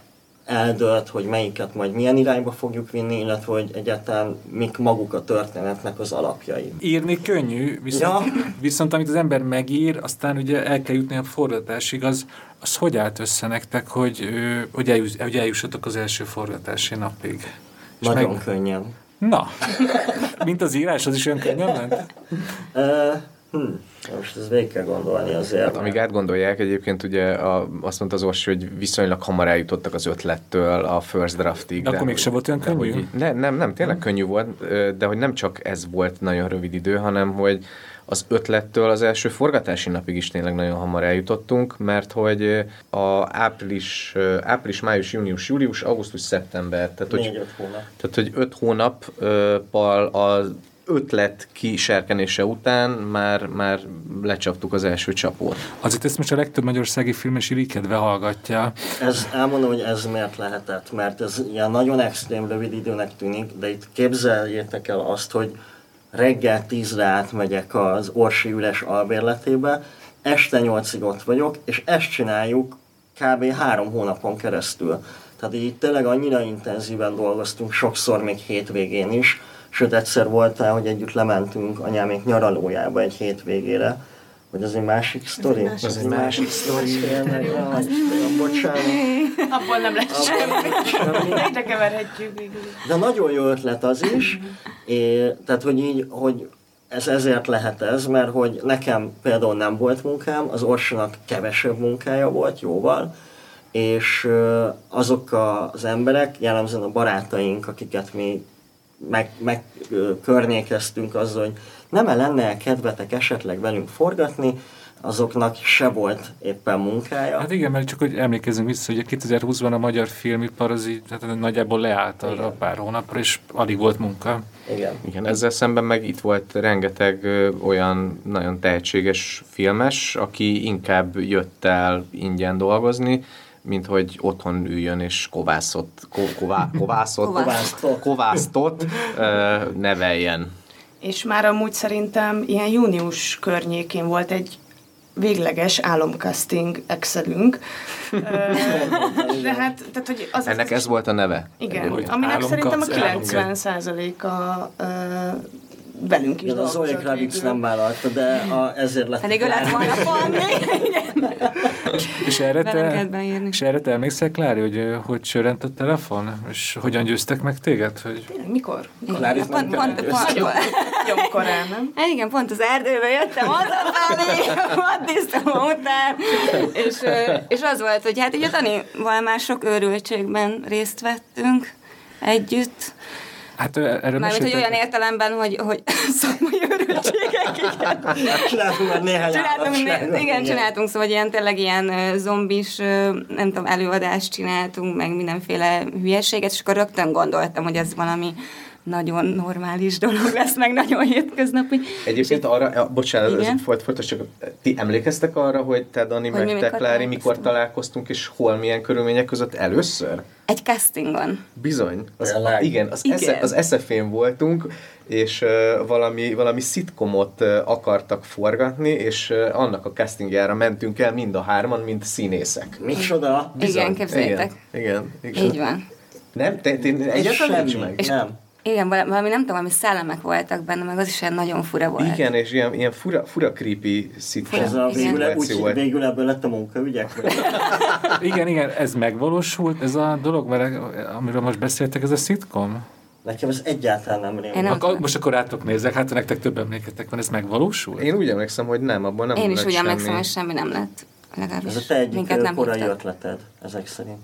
eldölt, hogy melyiket majd milyen irányba fogjuk vinni, illetve hogy egyáltalán mik maguk a történetnek az alapjai. Írni könnyű, viszont, ja. viszont amit az ember megír, aztán ugye el kell jutni a forgatásig, az, az hogy állt össze nektek, hogy, hogy, eljuss, hogy eljussatok az első forgatási napig? Nagyon meg... könnyen. Na, mint az írás, az is olyan könnyen ment? Hmm. Most ez végig kell gondolni azért. Hát, amíg átgondolják, egyébként ugye a, azt mondta az Orsi, hogy viszonylag hamar eljutottak az ötlettől a first draftig. De, akkor mégsem volt olyan könnyű? Hogy, ne, nem, nem, tényleg hmm. könnyű volt, de hogy nem csak ez volt nagyon rövid idő, hanem hogy az ötlettől az első forgatási napig is tényleg nagyon hamar eljutottunk, mert hogy a április, április, május, június, július, augusztus, szeptember, tehát hogy, hónap. Tehát, hogy öt hónappal az ötlet kiserkenése után már, már lecsaptuk az első csapót. Azért ezt most a legtöbb magyarországi filmes irikedve hallgatja. Ez, elmondom, hogy ez miért lehetett, mert ez ilyen nagyon extrém rövid időnek tűnik, de itt képzeljétek el azt, hogy reggel tízre átmegyek az Orsi Üles albérletébe, este nyolcig ott vagyok, és ezt csináljuk kb. három hónapon keresztül. Tehát így tényleg annyira intenzíven dolgoztunk, sokszor még hétvégén is, Sőt, egyszer voltál, hogy együtt lementünk anyámék nyaralójába egy hétvégére, hogy az egy másik sztori? Ez egy másik sztori. Bocsánat. Abból nem lesz semmi. Egyre keverhetjük De nagyon jó ötlet az is, é, tehát hogy így, hogy ez ezért lehet ez, mert hogy nekem például nem volt munkám, az Orsonak kevesebb munkája volt, jóval, és azok az emberek, jellemzően a barátaink, akiket mi meg, meg környékeztünk azzal, hogy nem -e lenne kedvetek esetleg velünk forgatni, azoknak se volt éppen munkája. Hát igen, mert csak hogy emlékezzünk vissza, hogy 2020-ban a magyar filmipar az így hát nagyjából leállt arra igen. pár hónapra, és alig volt munka. Igen. Igen, ezzel szemben meg itt volt rengeteg ö, olyan nagyon tehetséges filmes, aki inkább jött el ingyen dolgozni, mint hogy otthon üljön és kovászott, ko, ková, kovászott, kovászott, kovászott neveljen. És már amúgy szerintem ilyen június környékén volt egy végleges álomcasting Excelünk. De hát, tehát, hogy az Ennek ez volt a neve? Igen, aminek szerintem a álomkast. 90%-a ö, velünk is Igen, a Zoe dolgozott Kravitz nem vállalta, de a, ezért lett. Pedig ő lett volna Fanni. És erre, te, és erre te emlékszel, Klári, hogy ö, hogy sörrent a telefon? És hogyan győztek meg téged? Hogy... Tényleg, mikor? Klárit Pont, nem pont, pont, Nagyon, nagyon korán, nem? Hát igen, pont az erdőbe jöttem hazafelé, vaddiztam után, és, és az volt, hogy hát így a Danival már sok őrültségben részt vettünk együtt. Hát erről Mármint, hogy olyan értelemben, hogy, hogy szakmai őrültségek, igen. Csináltunk már néhány Csináltunk, igen, csináltunk, szóval ilyen tényleg ilyen zombis, nem tudom, előadást csináltunk, meg mindenféle hülyeséget, és akkor rögtön gondoltam, hogy ez valami nagyon normális dolog lesz, meg nagyon hétköznapi. Egyébként arra, ja, bocsánat, Igen. ez folyt, folytas, csak ti emlékeztek arra, hogy te, Dani, Hogy meg mi te, mikor Klári, mikor találkoztunk? és hol, milyen körülmények között először? Egy castingon. Bizony. Az, Tényleg? igen, az, Igen. igen. az SF-én voltunk, és uh, valami, valami szitkomot uh, akartak forgatni, és uh, annak a castingjára mentünk el mind a hárman, mint színészek. Micsoda? Igen, képzeljétek. Igen, igen, igen. Így van. Nem? Te, te, egyáltalán nincs meg? És- Nem. Igen, val- valami nem tudom, valami szellemek voltak benne, meg az is ilyen nagyon fura volt. Igen, és ilyen, ilyen fura, fura creepy végül, szituáció úgy, volt. végül ebből lett a munkaügyek? Igen, igen, ez megvalósult, ez a dolog, mert amiről most beszéltek, ez a szitkom? Nekem ez egyáltalán nem rémlik. Akkor, most akkor rátok nézek, hát ha nektek több emléketek van, ez megvalósult? Én úgy emlékszem, hogy nem, abból nem Én is úgy semmi. emlékszem, hogy semmi nem lett. Legalábbis Ez a te egyik minket nem korai hívtak. ötleted, ezek szerint.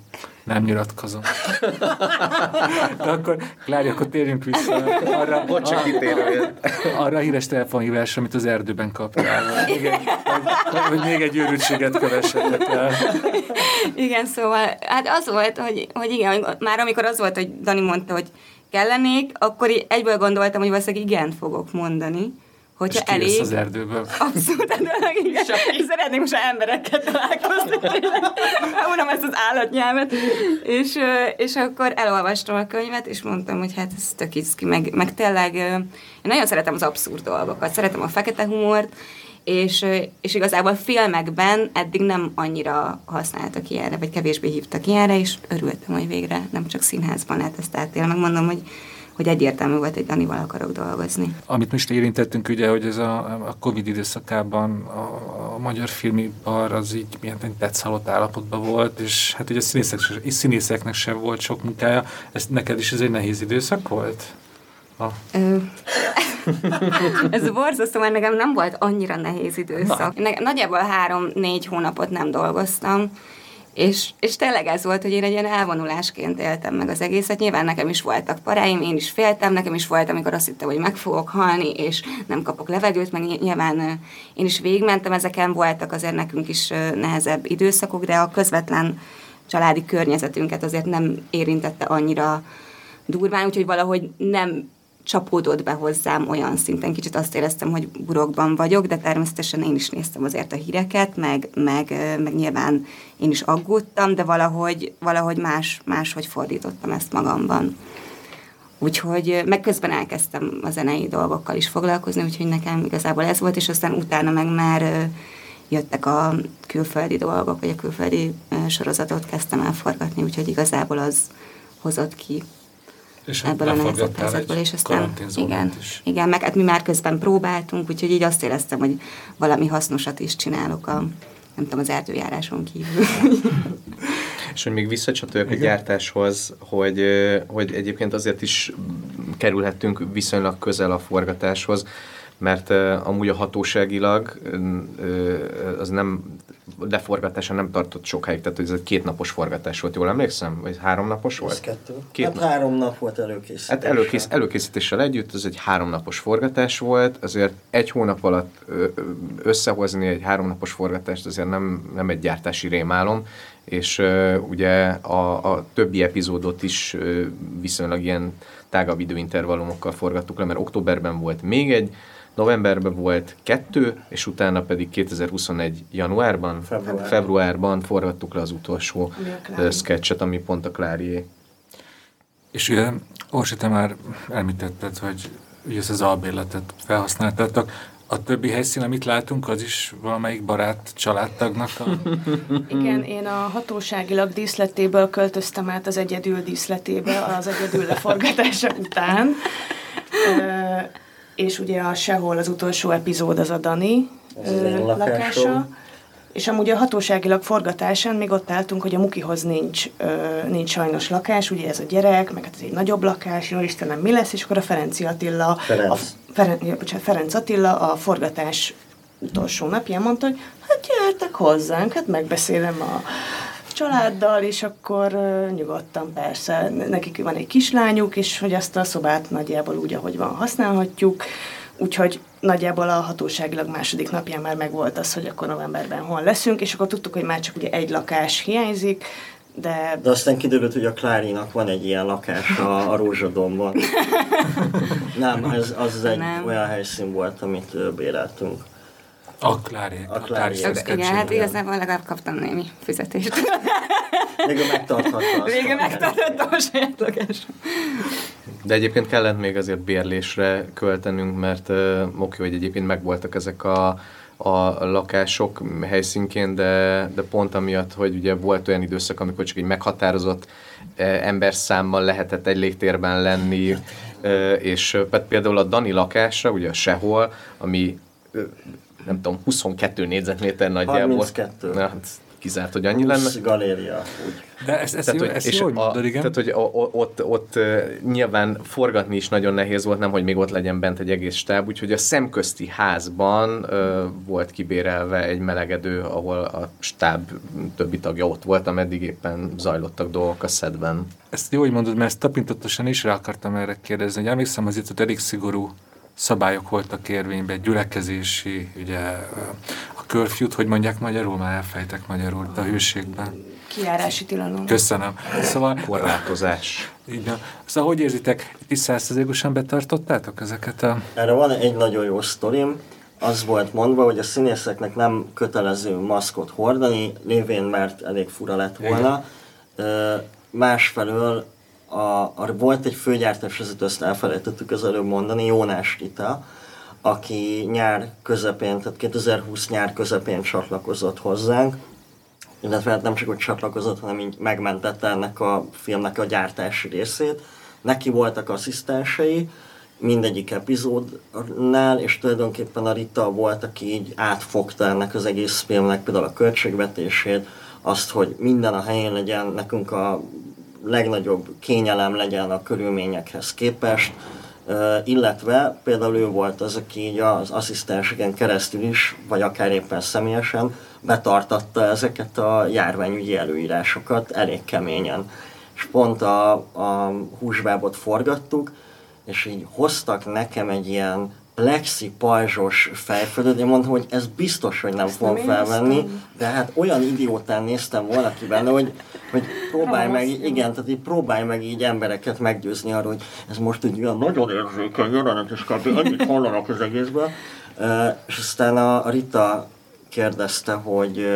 Nem nyilatkozom. De akkor, Klári, akkor térjünk vissza arra, Bocs, csak kitérő. arra a híres telefonhívásra, amit az erdőben kaptál. Igen, hogy, hogy még egy őrültséget kövessetek el. Igen, szóval hát az volt, hogy, hogy igen, már amikor az volt, hogy Dani mondta, hogy kellenék, akkor egyből gondoltam, hogy valószínűleg igent fogok mondani. Hogyha És elég. az erdőből. Abszolút, hát igen. Szeretném most emberekkel találkozni. Unom ezt az állatnyelvet. És, és akkor elolvastam a könyvet, és mondtam, hogy hát ez tök izgi, meg, meg tényleg én nagyon szeretem az abszurd dolgokat, szeretem a fekete humort, és, és igazából filmekben eddig nem annyira használtak ilyenre, vagy kevésbé hívtak ilyenre, és örültem, hogy végre nem csak színházban lehet ezt átélni. Megmondom, hogy, hogy egyértelmű volt, hogy Danival akarok dolgozni. Amit most érintettünk, ugye, hogy ez a, a Covid időszakában a, a magyar filmipar az így milyen tetszhalott állapotban volt, és hát ugye a színészek, színészeknek sem volt sok munkája. Ez neked is ez egy nehéz időszak volt? Ez borzasztó, mert nekem nem volt annyira nehéz időszak. Ne, nagyjából három-négy hónapot nem dolgoztam, és, és tényleg ez volt, hogy én egy ilyen elvonulásként éltem meg az egészet. Nyilván nekem is voltak paráim, én is féltem, nekem is volt, amikor azt hittem, hogy meg fogok halni, és nem kapok levegőt, meg ny- nyilván én is végigmentem ezeken, voltak azért nekünk is nehezebb időszakok, de a közvetlen családi környezetünket azért nem érintette annyira durván, úgyhogy valahogy nem csapódott be hozzám olyan szinten. Kicsit azt éreztem, hogy burokban vagyok, de természetesen én is néztem azért a híreket, meg, meg, meg nyilván én is aggódtam, de valahogy, valahogy más, máshogy fordítottam ezt magamban. Úgyhogy ö, meg közben elkezdtem a zenei dolgokkal is foglalkozni, úgyhogy nekem igazából ez volt, és aztán utána meg már jöttek a külföldi dolgok, vagy a külföldi sorozatot kezdtem el forgatni, úgyhogy igazából az hozott ki és ebből a nehezebb helyzetből, és aztán igen, is. igen, meg hát mi már közben próbáltunk, úgyhogy így azt éreztem, hogy valami hasznosat is csinálok a, nem tudom, az erdőjáráson kívül. És hogy még visszacsatoljak a gyártáshoz, hogy, hogy egyébként azért is kerülhettünk viszonylag közel a forgatáshoz, mert uh, amúgy a hatóságilag uh, az nem, leforgatása nem tartott sokáig, tehát ez egy kétnapos forgatás volt, jól emlékszem? Vagy háromnapos Ez volt? kettő. Két hát nap. három nap volt előkészítés. Hát előkész, előkészítéssel együtt, ez egy háromnapos forgatás volt, azért egy hónap alatt összehozni egy háromnapos forgatást azért nem, nem egy gyártási rémálom, és ö, ugye a, a többi epizódot is ö, viszonylag ilyen tágabb időintervallumokkal forgattuk le, mert októberben volt még egy, novemberben volt kettő, és utána pedig 2021 januárban, Február. februárban forgattuk le az utolsó sketchet, ami pont a Klárié. És ugye, Orsi, te már említetted, hogy ugye ezt az albérletet felhasználtátok. A többi helyszín, amit látunk, az is valamelyik barát családtagnak a... Igen, én a hatóságilag díszletéből költöztem át az egyedül díszletébe az egyedül leforgatása után. És ugye a Sehol az utolsó epizód az a Dani lakása. És amúgy a hatóságilag forgatásán még ott álltunk, hogy a Mukihoz nincs, ö, nincs sajnos lakás, ugye ez a gyerek, meg hát ez egy nagyobb lakás, jó Istenem, mi lesz, és akkor a Ferenci Attila, Ferenc. A, Feren, ja, bocsánat, Ferenc Attila a forgatás utolsó napján mondta, hogy hát gyertek hozzánk, hát megbeszélem a családdal, és akkor uh, nyugodtan persze, nekik van egy kislányuk, és hogy azt a szobát nagyjából úgy, ahogy van, használhatjuk, Úgyhogy nagyjából a hatóságilag második napján már megvolt az, hogy akkor novemberben hol leszünk, és akkor tudtuk, hogy már csak ugye egy lakás hiányzik, de... De aztán kiderült, hogy a Klárinak van egy ilyen lakás a, a Rózsadomban. Nem, ez, az egy Nem. olyan helyszín volt, amit béreltünk. A Klári. A. Igen, hát igazából legalább kaptam némi fizetést. Végül megtarthatta Végül megtarthatta a saját lakásom. De egyébként kellett még azért bérlésre költenünk, mert uh, oké, hogy egyébként megvoltak ezek a, a lakások helyszínként, de, de pont amiatt, hogy ugye volt olyan időszak, amikor csak egy meghatározott ember számmal lehetett egy légtérben lenni, és például a Dani lakása, ugye sehol, ami nem tudom, 22 négyzetméter nagyjából. 32. Na, hát kizárt, hogy annyi lenne. galéria, úgy. De ezt, ezt, tehát, jó, ezt jól mondod, igen. Tehát, hogy ott, ott, ott nyilván forgatni is nagyon nehéz volt, nem, hogy még ott legyen bent egy egész stáb, úgyhogy a szemközti házban uh, volt kibérelve egy melegedő, ahol a stáb többi tagja ott volt, ameddig éppen zajlottak dolgok a szedben. Ezt jó, hogy mondod, mert ezt tapintatosan is rá akartam erre kérdezni, hogy emlékszem azért, hogy elég szigorú szabályok voltak érvényben, gyülekezési, ugye a körfjút, hogy mondják magyarul, már elfejtek magyarul, de a hőségben. Kiárási tilalom. Köszönöm. Szóval... Korlátozás. Így Szóval hogy érzitek, is százszerzékosan betartottátok ezeket a... Erre van egy nagyon jó sztorim. Az volt mondva, hogy a színészeknek nem kötelező maszkot hordani, lévén mert elég fura lett volna. Igen. Másfelől a, a, volt egy főgyártás vezető, ezt elfelejtettük az előbb mondani, Jónás Rita, aki nyár közepén, tehát 2020 nyár közepén csatlakozott hozzánk, illetve hát nem csak hogy csatlakozott, hanem így megmentette ennek a filmnek a gyártási részét. Neki voltak asszisztensei, mindegyik epizódnál, és tulajdonképpen a Rita volt, aki így átfogta ennek az egész filmnek például a költségvetését, azt, hogy minden a helyén legyen, nekünk a legnagyobb kényelem legyen a körülményekhez képest, illetve például ő volt az, aki így az asszisztenseken keresztül is, vagy akár éppen személyesen betartatta ezeket a járványügyi előírásokat elég keményen. És pont a, a húsbábot forgattuk, és így hoztak nekem egy ilyen plexi pajzsos fejföldet, én mondtam, hogy ez biztos, hogy nem fogom felvenni, de hát olyan idiótán néztem valaki benne, hogy, hogy próbálj meg, igen, tehát így próbálj meg így embereket meggyőzni arról, hogy ez most egy olyan nagyon érzékeny jelenet, és kb. annyit hallanak az egészből. És aztán a Rita kérdezte, hogy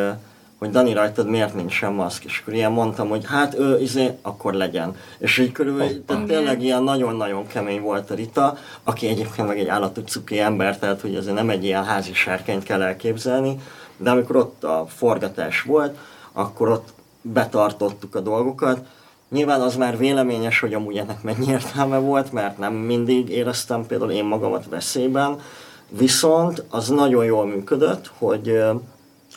hogy Dani rajtad miért nincsen maszk, és akkor ilyen mondtam, hogy hát ő, izé, akkor legyen. És így körülbelül, tehát tényleg ilyen nagyon-nagyon kemény volt a Rita, aki egyébként meg egy állatú cuki ember, tehát hogy azért nem egy ilyen házi sárkányt kell elképzelni, de amikor ott a forgatás volt, akkor ott betartottuk a dolgokat, Nyilván az már véleményes, hogy amúgy ennek mennyi értelme volt, mert nem mindig éreztem például én magamat veszélyben, viszont az nagyon jól működött, hogy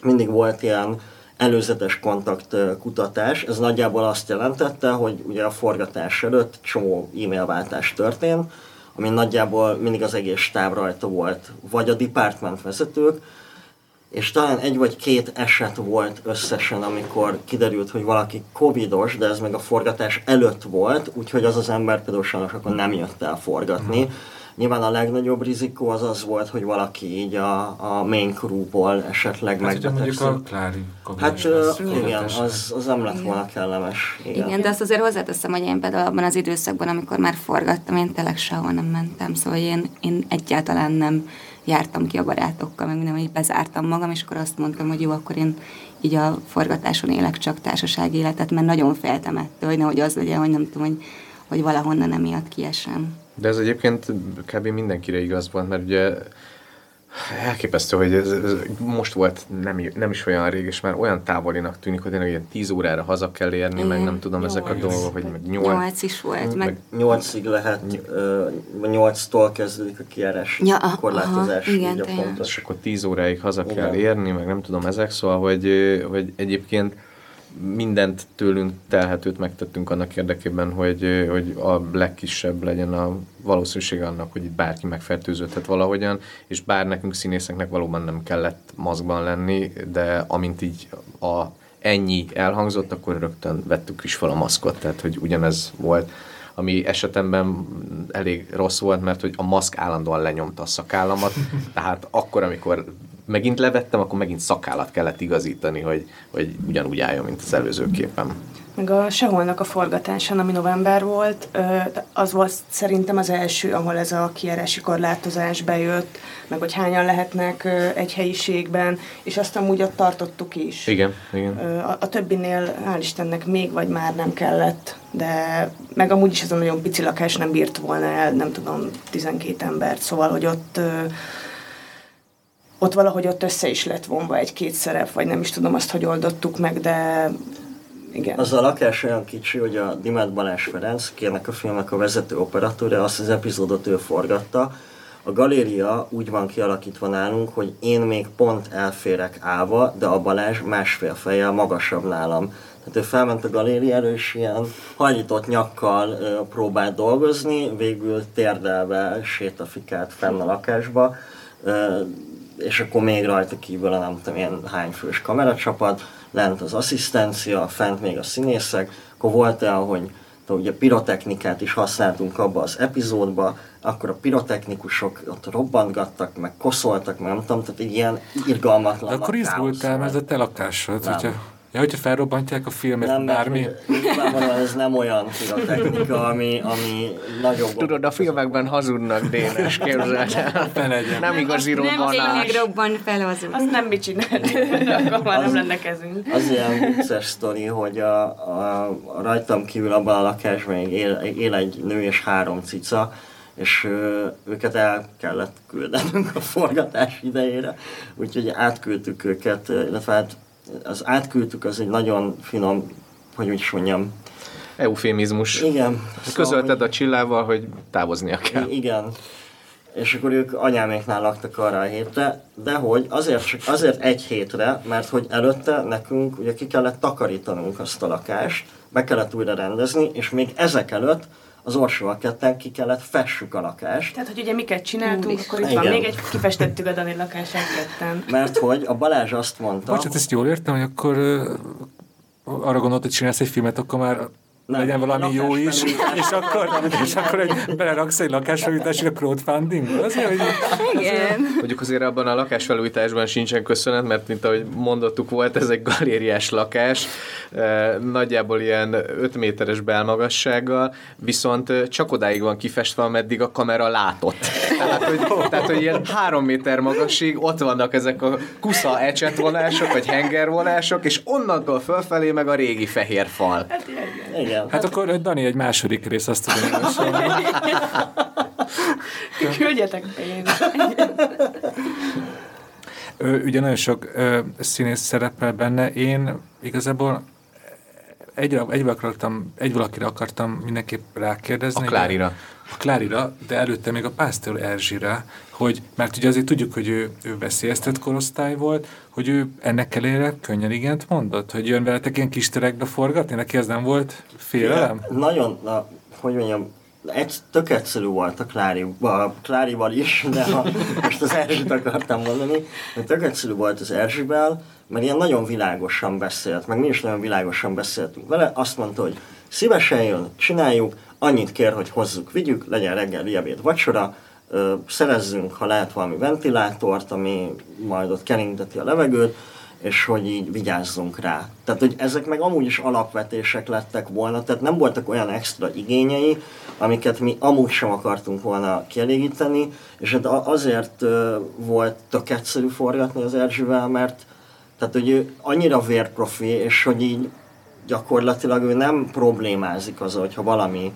mindig volt ilyen előzetes kontakt kutatás. Ez nagyjából azt jelentette, hogy ugye a forgatás előtt csomó e-mailváltás történt, ami nagyjából mindig az egész stáb rajta volt, vagy a department vezetők, és talán egy vagy két eset volt összesen, amikor kiderült, hogy valaki covidos, de ez meg a forgatás előtt volt, úgyhogy az az ember például sajnos akkor nem jött el forgatni. Mm Nyilván a legnagyobb rizikó az az volt, hogy valaki így a, a main crew-ból esetleg hát, megbetegszik. mondjuk a Klári Hát uh, igen, az, az nem lett volna kellemes. Igen. igen, de azt azért hozzáteszem, hogy én például abban az időszakban, amikor már forgattam, én tényleg sehol nem mentem, szóval én, én egyáltalán nem jártam ki a barátokkal, meg minden, hogy bezártam magam, és akkor azt mondtam, hogy jó, akkor én így a forgatáson élek csak társasági életet, mert nagyon féltem ettől, hogy nehogy az legyen, hogy nem tudom, hogy, hogy valahonnan emiatt kiesem. De ez egyébként kb. mindenkire igaz volt, mert ugye Elképesztő, hogy ez, ez most volt nem, nem is olyan rég, és már olyan távolinak tűnik, hogy tényleg ilyen 10 órára haza kell érni, Igen. meg nem tudom, nyolc. ezek a dolgok, hogy meg 8. 8 is volt. Meg, meg 8-ig lehet, uh, 8-tól kezdődik a kiárás ja, korlátozás. Aha, igen, a pontos. És akkor 10 óráig haza igen. kell érni, meg nem tudom, ezek, szóval, hogy, hogy egyébként mindent tőlünk telhetőt megtettünk annak érdekében, hogy, hogy a legkisebb legyen a valószínűsége annak, hogy itt bárki megfertőződhet valahogyan, és bár nekünk színészeknek valóban nem kellett maszkban lenni, de amint így a ennyi elhangzott, akkor rögtön vettük is fel a maszkot, tehát hogy ugyanez volt ami esetemben elég rossz volt, mert hogy a maszk állandóan lenyomta a szakállamat, tehát akkor, amikor megint levettem, akkor megint szakállat kellett igazítani, hogy, hogy ugyanúgy álljon, mint az előző képen. Meg a Seholnak a forgatásán, ami november volt, az volt szerintem az első, ahol ez a kiárási korlátozás bejött, meg hogy hányan lehetnek egy helyiségben, és azt amúgy ott tartottuk is. Igen, igen. A, a többinél, hál' Istennek, még vagy már nem kellett, de meg amúgy is ez a nagyon pici lakás nem bírt volna el, nem tudom, 12 embert, szóval, hogy ott ott valahogy ott össze is lett vonva egy-két szerep, vagy nem is tudom azt, hogy oldottuk meg, de igen. Az a lakás olyan kicsi, hogy a Dimát Balázs Ferenc, kérnek a filmek a vezető operatőre, azt az epizódot ő forgatta. A galéria úgy van kialakítva nálunk, hogy én még pont elférek állva, de a Balázs másfél fejjel magasabb nálam. Tehát ő felment a galériára, és ilyen hajlított nyakkal próbált dolgozni, végül térdelve sétafikált fenn a lakásba. És akkor még rajta kívül a nem tudom ilyen hány fős kameracsapat, lent az asszisztencia, fent még a színészek, akkor volt el, hogy ugye pirotechnikát is használtunk abba az epizódba, akkor a pirotechnikusok ott robbantgattak, meg koszoltak, meg nem tudom, tehát egy ilyen irgalmatlan. De akkor izgultál, mert ez a te lakásod, hogyha Ja, hogyha felrobbantják a filmet, nem, bármi... Nyilvánvalóan ez nem olyan pirotechnika, ami, ami nagyobb... Tudod, a filmekben hazudnak, Dénes, képzeld el. Nem igazi robbanás. Nem tényleg robban fel az Azt nem mit csinált, akkor már nem lenne kezünk. Az ilyen vicces sztori, hogy a, a, a rajtam kívül abban a lakásban él, él egy nő és három cica, és őket el kellett küldenünk a forgatás idejére, úgyhogy átküldtük őket, illetve hát az átküldtük, az egy nagyon finom, hogy úgy mondjam, Eufémizmus. Igen. Közölted szóval, a csillával, hogy távoznia kell. Igen. És akkor ők anyáméknál laktak arra a hétre, de hogy azért, csak azért egy hétre, mert hogy előtte nekünk ugye ki kellett takarítanunk azt a lakást, be kellett újra rendezni, és még ezek előtt az Orsóval ketten ki kellett fessük a lakást. Tehát, hogy ugye miket csináltunk, akkor itt Igen. van még egy, kifestettük a Dani lakását ketten. Mert hogy a Balázs azt mondta... Bocsát, ezt jól értem, hogy akkor arra gondolt, hogy csinálsz egy filmet, akkor már nem, legyen valami jó is, és akkor, és akkor egy, beleraksz egy lakásfelújításra crowdfunding? Azért, hogy... Igen. Mondjuk azért abban a lakásfelújításban sincsen köszönet, mert mint ahogy mondottuk volt, ez egy galériás lakás, eh, nagyjából ilyen 5 méteres belmagassággal, viszont eh, csak odáig van kifestve, ameddig a kamera látott. Tehát, hogy, tehát, hogy ilyen három méter magasig ott vannak ezek a kusza ecsetvonások, vagy hengervonások, és onnantól fölfelé meg a régi fehér fal. Hát, igen. Igen. Hát, hát akkor Dani egy második rész, azt tudom javasolni. Küldjetek pénzt. ugye nagyon sok ö, színész szerepel benne. Én igazából egyre, egy, akartam, egy valakire akartam mindenképp rákérdezni. A Klárira. A Klárira, de előtte még a Pásztor Erzsire, hogy, mert ugye azért tudjuk, hogy ő, ő veszélyeztett korosztály volt, hogy ő ennek elére könnyen igent mondott, hogy jön veletek ilyen kis terekbe forgatni, neki ez nem volt félelem? Ja, nagyon, na, hogy mondjam, egy, tök egyszerű volt a, Klári, a Klárival is, de ha most az Erzsit akartam mondani, de tök egyszerű volt az Erzsivel, mert ilyen nagyon világosan beszélt, meg mi is nagyon világosan beszéltünk vele, azt mondta, hogy szívesen jön, csináljuk, annyit kér, hogy hozzuk, vigyük, legyen reggel, ebéd, vacsora, szerezzünk, ha lehet valami ventilátort, ami majd ott keringteti a levegőt, és hogy így vigyázzunk rá. Tehát, hogy ezek meg amúgy is alapvetések lettek volna, tehát nem voltak olyan extra igényei, amiket mi amúgy sem akartunk volna kielégíteni, és hát azért volt tök egyszerű forgatni az Erzsivel, mert tehát, hogy ő annyira vérprofi, és hogy így gyakorlatilag ő nem problémázik az, hogyha valami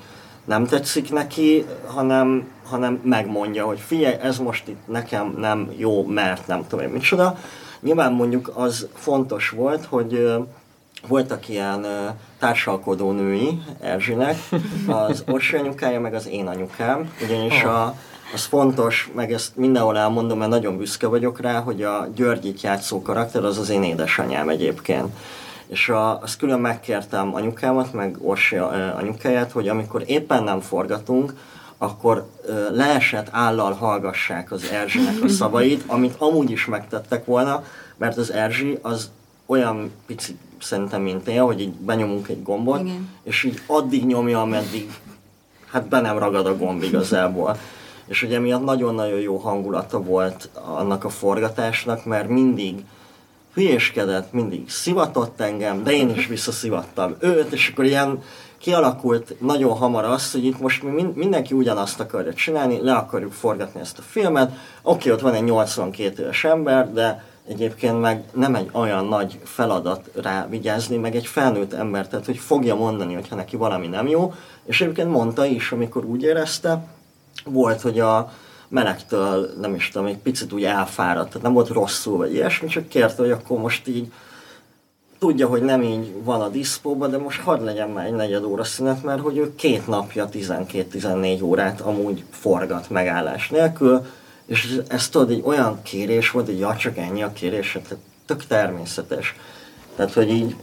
nem tetszik neki, hanem, hanem megmondja, hogy figyelj, ez most itt nekem nem jó, mert nem tudom én micsoda. Nyilván mondjuk az fontos volt, hogy voltak ilyen társalkodó női Erzsinek, az Orsi anyukája, meg az én anyukám, ugyanis a, az fontos, meg ezt mindenhol elmondom, mert nagyon büszke vagyok rá, hogy a Györgyit játszó karakter az az én édesanyám egyébként. És a, azt külön megkértem anyukámat, meg Orsi anyukáját, hogy amikor éppen nem forgatunk, akkor leesett állal hallgassák az Erzsinek a szavait, amit amúgy is megtettek volna, mert az Erzsi az olyan pici szerintem, mint én, hogy így benyomunk egy gombot, Igen. és így addig nyomja, ameddig hát be nem ragad a gomb igazából. És ugye miatt nagyon-nagyon jó hangulata volt annak a forgatásnak, mert mindig hülyéskedett, mindig szivatott engem, de én is visszaszivattam őt, és akkor ilyen kialakult nagyon hamar az, hogy itt most mi mindenki ugyanazt akarja csinálni, le akarjuk forgatni ezt a filmet, oké, ott van egy 82 éves ember, de egyébként meg nem egy olyan nagy feladat rá vigyázni, meg egy felnőtt ember, tehát hogy fogja mondani, hogyha neki valami nem jó, és egyébként mondta is, amikor úgy érezte, volt, hogy a melegtől, nem is tudom, egy picit úgy elfáradt, tehát nem volt rosszul, vagy ilyesmi, csak kérte, hogy akkor most így tudja, hogy nem így van a diszpóban, de most hadd legyen már egy negyed óra szünet, mert hogy ő két napja 12-14 órát amúgy forgat megállás nélkül, és ez tudod, egy olyan kérés volt, hogy ja, csak ennyi a kérés, hát tök természetes. Tehát, hogy így...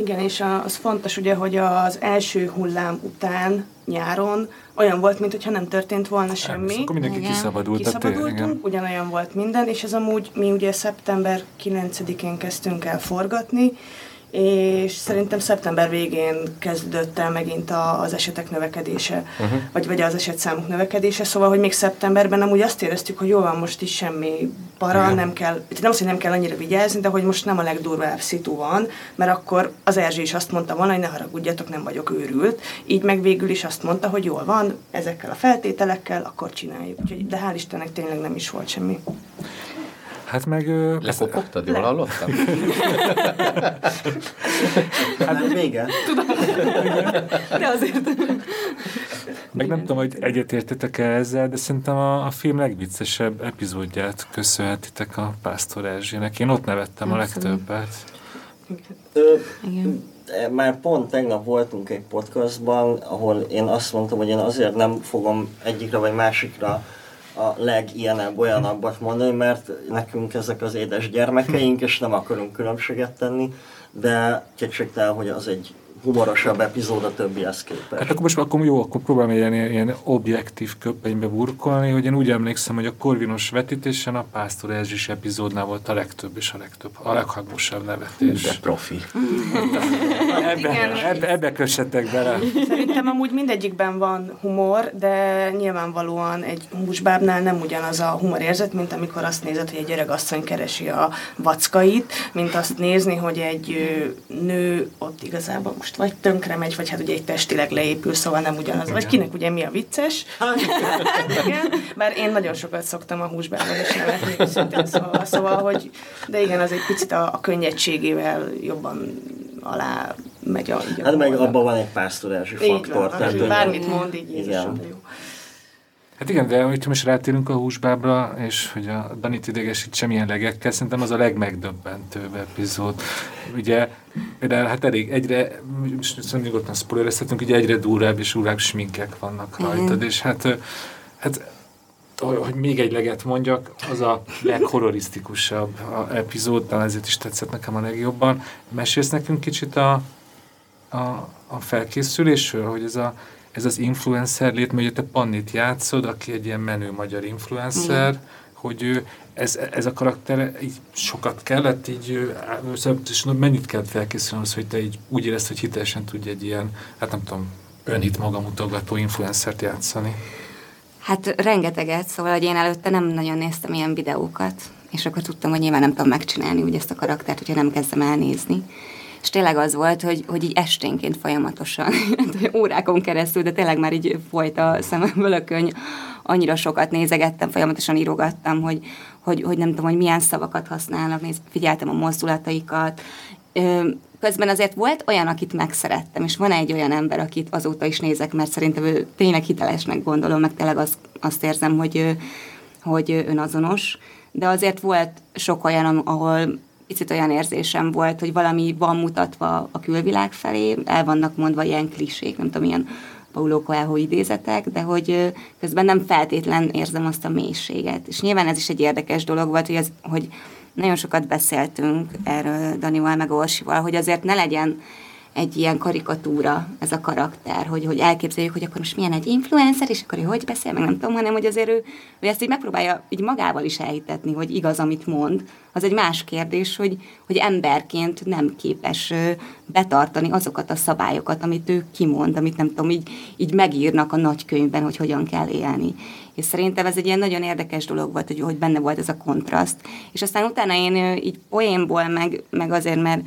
Igen, és az fontos ugye, hogy az első hullám után nyáron olyan volt, mintha nem történt volna semmi. Akkor mindenki igen. kiszabadult. Kiszabadultunk, ugyanolyan volt minden, és ez amúgy mi ugye szeptember 9-én kezdtünk el forgatni, és szerintem szeptember végén kezdődött el megint a, az esetek növekedése, uh-huh. vagy, vagy az esetszámok növekedése, szóval, hogy még szeptemberben amúgy azt éreztük, hogy jó van, most is semmi para, Igen. nem kell, nem az, hogy nem kell annyira vigyázni, de hogy most nem a legdurvább szitu van, mert akkor az Erzsé is azt mondta volna, hogy ne haragudjatok, nem vagyok őrült, így meg végül is azt mondta, hogy jól van, ezekkel a feltételekkel, akkor csináljuk. Úgyhogy, de hál' Istennek tényleg nem is volt semmi. Hát meg... Lekopogtad, jól hallottam? hát vége. Tudom. De azért... Meg nem tudom, hogy egyetértetek-e ezzel, de szerintem a, a film legviccesebb epizódját köszönhetitek a Pásztor Erzsének. Én ott nevettem a legtöbbet. Ö, Igen. Már pont tegnap voltunk egy podcastban, ahol én azt mondtam, hogy én azért nem fogom egyikre vagy másikra a legilyenebb, olyanabbat mondani, mert nekünk ezek az édes gyermekeink, és nem akarunk különbséget tenni, de kétségtelen, hogy az egy humorosabb epizód a többihez képest. Hát akkor most akkor jó, akkor próbálom ilyen, ilyen objektív köpenybe burkolni, hogy én úgy emlékszem, hogy a Korvinos vetítésen a Pásztor Erzsis epizódnál volt a legtöbb és a legtöbb, a leghangosabb nevetés. De profi. ebbe, ebbe, ebbe kössetek bele. Szerintem amúgy mindegyikben van humor, de nyilvánvalóan egy húsbábnál nem ugyanaz a humorérzet, mint amikor azt nézed, hogy egy öreg asszony keresi a vackait, mint azt nézni, hogy egy nő ott igazából most most vagy tönkre megy, vagy hát ugye egy testileg leépül, szóval nem ugyanaz. Igen. Vagy kinek ugye mi a vicces. igen, bár én nagyon sokat szoktam a húsbában is nevetni, szóval, szóval, hogy de igen, az egy picit a, a könnyedségével jobban alá megy a... Hát meg abban van egy pásztorási faktor. tehát, bármit mond, így igen. jó. Hát igen, de hogyha most rátérünk a húsbábra, és hogy a Danit idegesít semmilyen legekkel, szerintem az a legmegdöbbentőbb epizód. Ugye, például hát elég egyre, most szóval nyugodtan spoilerezhetünk, ugye egyre durvább és durvább sminkek vannak rajtad, mm. és hát, hát hogy még egy leget mondjak, az a leghorrorisztikusabb epizód, talán ezért is tetszett nekem a legjobban. Mesélsz nekünk kicsit a, a, a felkészülésről, hogy ez a ez az influencer lét, mert te Pannit játszod, aki egy ilyen menő magyar influencer, mm. hogy ő, ez, ez a karakter így sokat kellett, így és mennyit kellett felkészülni az, hogy te így úgy érezd, hogy hitelesen tudj egy ilyen, hát nem tudom, önhit magamutogató influencert játszani. Hát rengeteget, szóval, hogy én előtte nem nagyon néztem ilyen videókat, és akkor tudtam, hogy nyilván nem tudom megcsinálni úgy ezt a karaktert, hogyha nem kezdem elnézni és tényleg az volt, hogy, hogy így esténként folyamatosan, órákon keresztül, de tényleg már így folyt a szememből a könyv, annyira sokat nézegettem, folyamatosan írogattam, hogy, hogy, hogy nem tudom, hogy milyen szavakat használnak, néz, figyeltem a mozdulataikat, Közben azért volt olyan, akit megszerettem, és van egy olyan ember, akit azóta is nézek, mert szerintem ő tényleg hitelesnek gondolom, meg tényleg azt, azt érzem, hogy, hogy önazonos. De azért volt sok olyan, ahol picit olyan érzésem volt, hogy valami van mutatva a külvilág felé, el vannak mondva ilyen klisék, nem tudom, ilyen Paulo Coelho idézetek, de hogy közben nem feltétlen érzem azt a mélységet. És nyilván ez is egy érdekes dolog volt, hogy, az, hogy nagyon sokat beszéltünk erről Danival meg Orsival, hogy azért ne legyen egy ilyen karikatúra ez a karakter, hogy, hogy elképzeljük, hogy akkor most milyen egy influencer, és akkor ő hogy beszél, meg nem tudom, hanem hogy azért ő, ő ezt így megpróbálja így magával is elhitetni, hogy igaz, amit mond. Az egy más kérdés, hogy, hogy emberként nem képes betartani azokat a szabályokat, amit ő kimond, amit nem tudom, így, így megírnak a nagykönyvben, hogy hogyan kell élni. És szerintem ez egy ilyen nagyon érdekes dolog volt, hogy, hogy benne volt ez a kontraszt. És aztán utána én így poénból, meg, meg azért, mert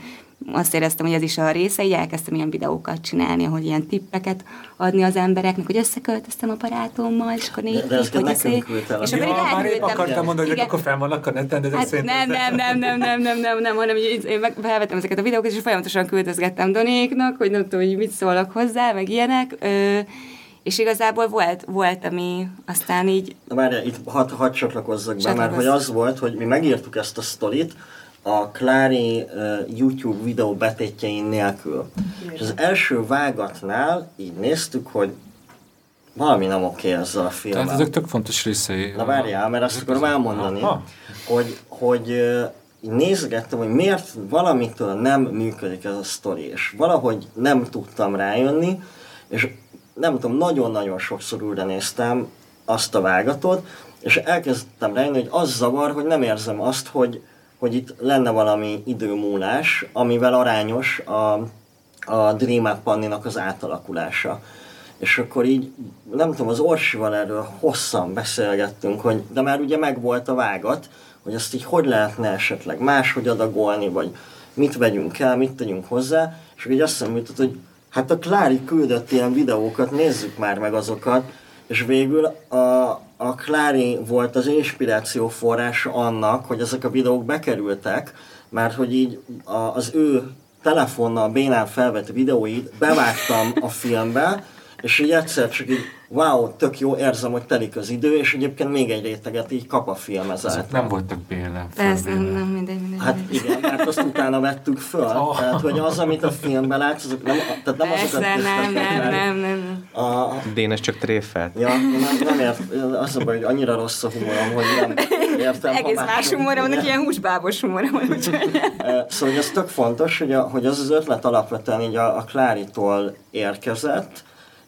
azt éreztem, hogy ez is a része, így elkezdtem ilyen videókat csinálni, hogy ilyen tippeket adni az embereknek, hogy összeköltöztem a barátommal, és akkor négy, de, de hogy nekünk És akkor ja, már épp akartam mondani, hogy akkor fenn vannak a neten, de hát nem, nem, nem, nem, nem, nem, nem, nem, hanem hogy én felvettem ezeket a videókat, és folyamatosan küldözgettem Donéknak, hogy nem tudom, hogy mit szólok hozzá, meg ilyenek. Ö, és igazából volt, volt, ami aztán így... Na várjál, itt hadd had csatlakozzak be, mert hogy az volt, hogy mi megírtuk ezt a sztorit, a Klári uh, YouTube videó betétjein nélkül. És az első vágatnál így néztük, hogy valami nem oké ezzel a filmmel. Tehát ezek tök fontos részei. Na várjál, mert azt akarom elmondani, hogy, hogy uh, nézgettem, hogy miért valamitől nem működik ez a sztori, és valahogy nem tudtam rájönni, és nem tudom, nagyon-nagyon sokszor újra néztem azt a vágatot, és elkezdtem rájönni, hogy az zavar, hogy nem érzem azt, hogy, hogy itt lenne valami időmúlás, amivel arányos a, a Dream Panninak az átalakulása. És akkor így, nem tudom, az Orsival erről hosszan beszélgettünk, hogy de már ugye megvolt a vágat, hogy azt így hogy lehetne esetleg máshogy adagolni, vagy mit vegyünk el, mit tegyünk hozzá, és így azt hiszem, hogy hát a Klári küldött ilyen videókat, nézzük már meg azokat, és végül a, a Klári volt az inspiráció forrása annak, hogy ezek a videók bekerültek, mert hogy így az ő telefonnal bénán felvett videóit bevágtam a filmbe, és így egyszer csak így wow, tök jó, érzem, hogy telik az idő, és egyébként még egy réteget így kap a film ezáltal. nem voltak béle. Ez nem, nem, mindegy, mindegy. Hát igen, mert azt utána vettük föl. Oh. Tehát, hogy az, amit a filmben látsz, azok nem, tehát nem Persze, azokat nem, nem, nem, nem, nem. A... Dénes csak tréfelt. Ja, nem, nem ért, az a baj, hogy annyira rossz a humorom, hogy nem értem. Egész más humorom, vannak ilyen húsbábos humorom. Szóval ez tök fontos, hogy, a, hogy az az ötlet alapvetően így a, a Kláritól érkezett,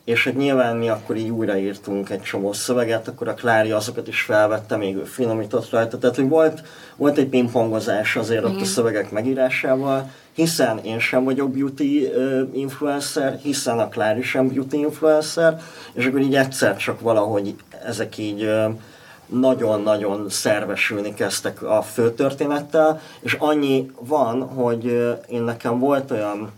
és hogy nyilván mi akkor így újraírtunk egy csomó szöveget, akkor a Klári azokat is felvette, még ő finomított rajta, tehát hogy volt, volt egy pingpongozás azért ott a szövegek megírásával, hiszen én sem vagyok beauty uh, influencer, hiszen a Klári sem beauty influencer, és akkor így egyszer csak valahogy ezek így uh, nagyon-nagyon szervesülni kezdtek a főtörténettel, és annyi van, hogy uh, én nekem volt olyan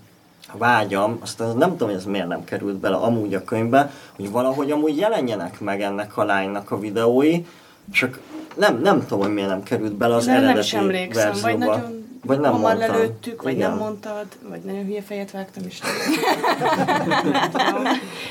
vágyam, aztán nem tudom, hogy ez miért nem került bele amúgy a könyvbe, hogy valahogy amúgy jelenjenek meg ennek a lánynak a videói, csak nem, nem tudom, hogy miért nem került bele az eredeti nem is emlékszem, verzióba. Vagy nagyon vagy nem hamar mondtam. lelőttük, vagy Igen. nem mondtad, vagy nagyon hülye fejet vágtam is.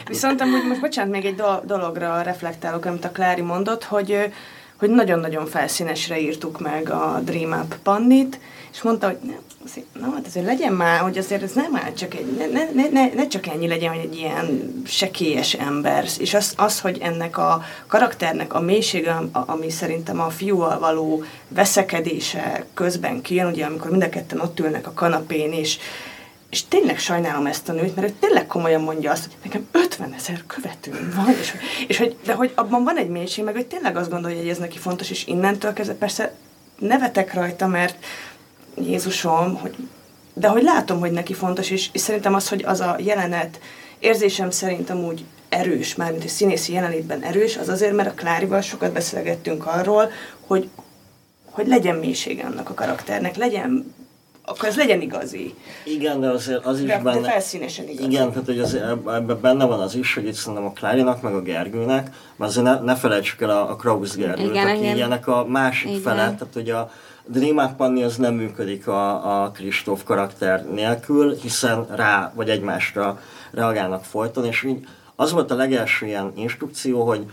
Viszont amúgy most bocsánat, még egy dologra reflektálok, amit a Klári mondott, hogy hogy nagyon-nagyon felszínesre írtuk meg a Dream Up Pannit, és mondta, hogy nem, azért, na, hát azért legyen már, hogy azért ez nem áll csak egy, ne, ne, ne, ne csak ennyi legyen, hogy egy ilyen sekélyes ember. És az, az, hogy ennek a karakternek a mélysége, ami szerintem a fiúval való veszekedése közben kijön, ugye amikor mind a ketten ott ülnek a kanapén, és, és tényleg sajnálom ezt a nőt, mert ő tényleg komolyan mondja azt, hogy nekem 50 ezer követőm van, és, és hogy, de hogy abban van egy mélység, meg hogy tényleg azt gondolja, hogy ez neki fontos, és innentől kezdve persze nevetek rajta, mert Jézusom, hogy, de hogy látom, hogy neki fontos, és, és szerintem az, hogy az a jelenet érzésem szerint amúgy erős, mármint egy színészi jelenlétben erős, az azért, mert a Klárival sokat beszélgettünk arról, hogy, hogy legyen mélysége annak a karakternek, legyen akkor ez legyen igazi. Igen, de azért az is de, benne... De felszínesen igazi. Igen, tehát hogy az, ebben benne van az is, hogy itt szerintem a Klárinak, meg a Gergőnek, mert azért ne, ne felejtsük el a, a Krausz Gergőt, aki ilyenek a másik Igen. fele, tehát hogy a Dream Up Panni az nem működik a, a Kristóf karakter nélkül, hiszen rá vagy egymásra reagálnak folyton, és így az volt a legelső ilyen instrukció, hogy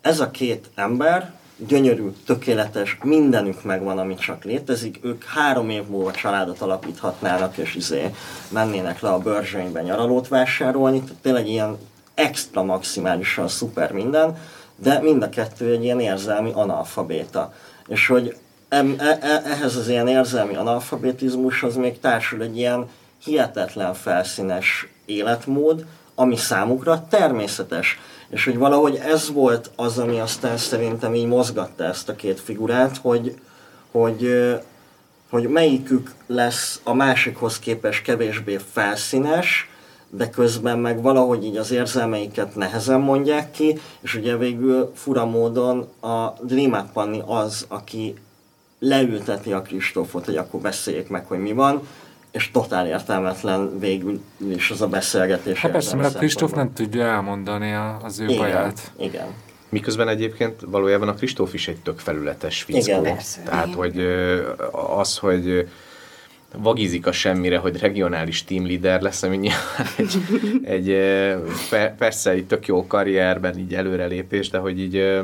ez a két ember, gyönyörű, tökéletes, mindenük megvan, ami csak létezik, ők három év múlva családot alapíthatnának, és izé mennének le a börzsönybe nyaralót vásárolni, tehát tényleg ilyen extra maximálisan szuper minden, de mind a kettő egy ilyen érzelmi analfabéta. És hogy em, e, e, ehhez az ilyen érzelmi analfabetizmushoz még társul egy ilyen hihetetlen felszínes életmód, ami számukra természetes. És hogy valahogy ez volt az, ami aztán szerintem így mozgatta ezt a két figurát, hogy, hogy, hogy melyikük lesz a másikhoz képest kevésbé felszínes, de közben meg valahogy így az érzelmeiket nehezen mondják ki, és ugye végül fura módon a Dream Panni az, aki leülteti a Kristófot, hogy akkor beszéljék meg, hogy mi van, és totál értelmetlen végül is az a beszélgetés. Hát persze, mert a Kristóf nem tudja elmondani az ő igen, baját. Igen. Miközben egyébként valójában a Kristóf is egy tök felületes fickó. Igen. Persze. Tehát, Igen. hogy az, hogy vagizik a semmire, hogy regionális team leader lesz, ami nyilván egy, egy persze egy tök jó karrierben így előrelépés, de hogy így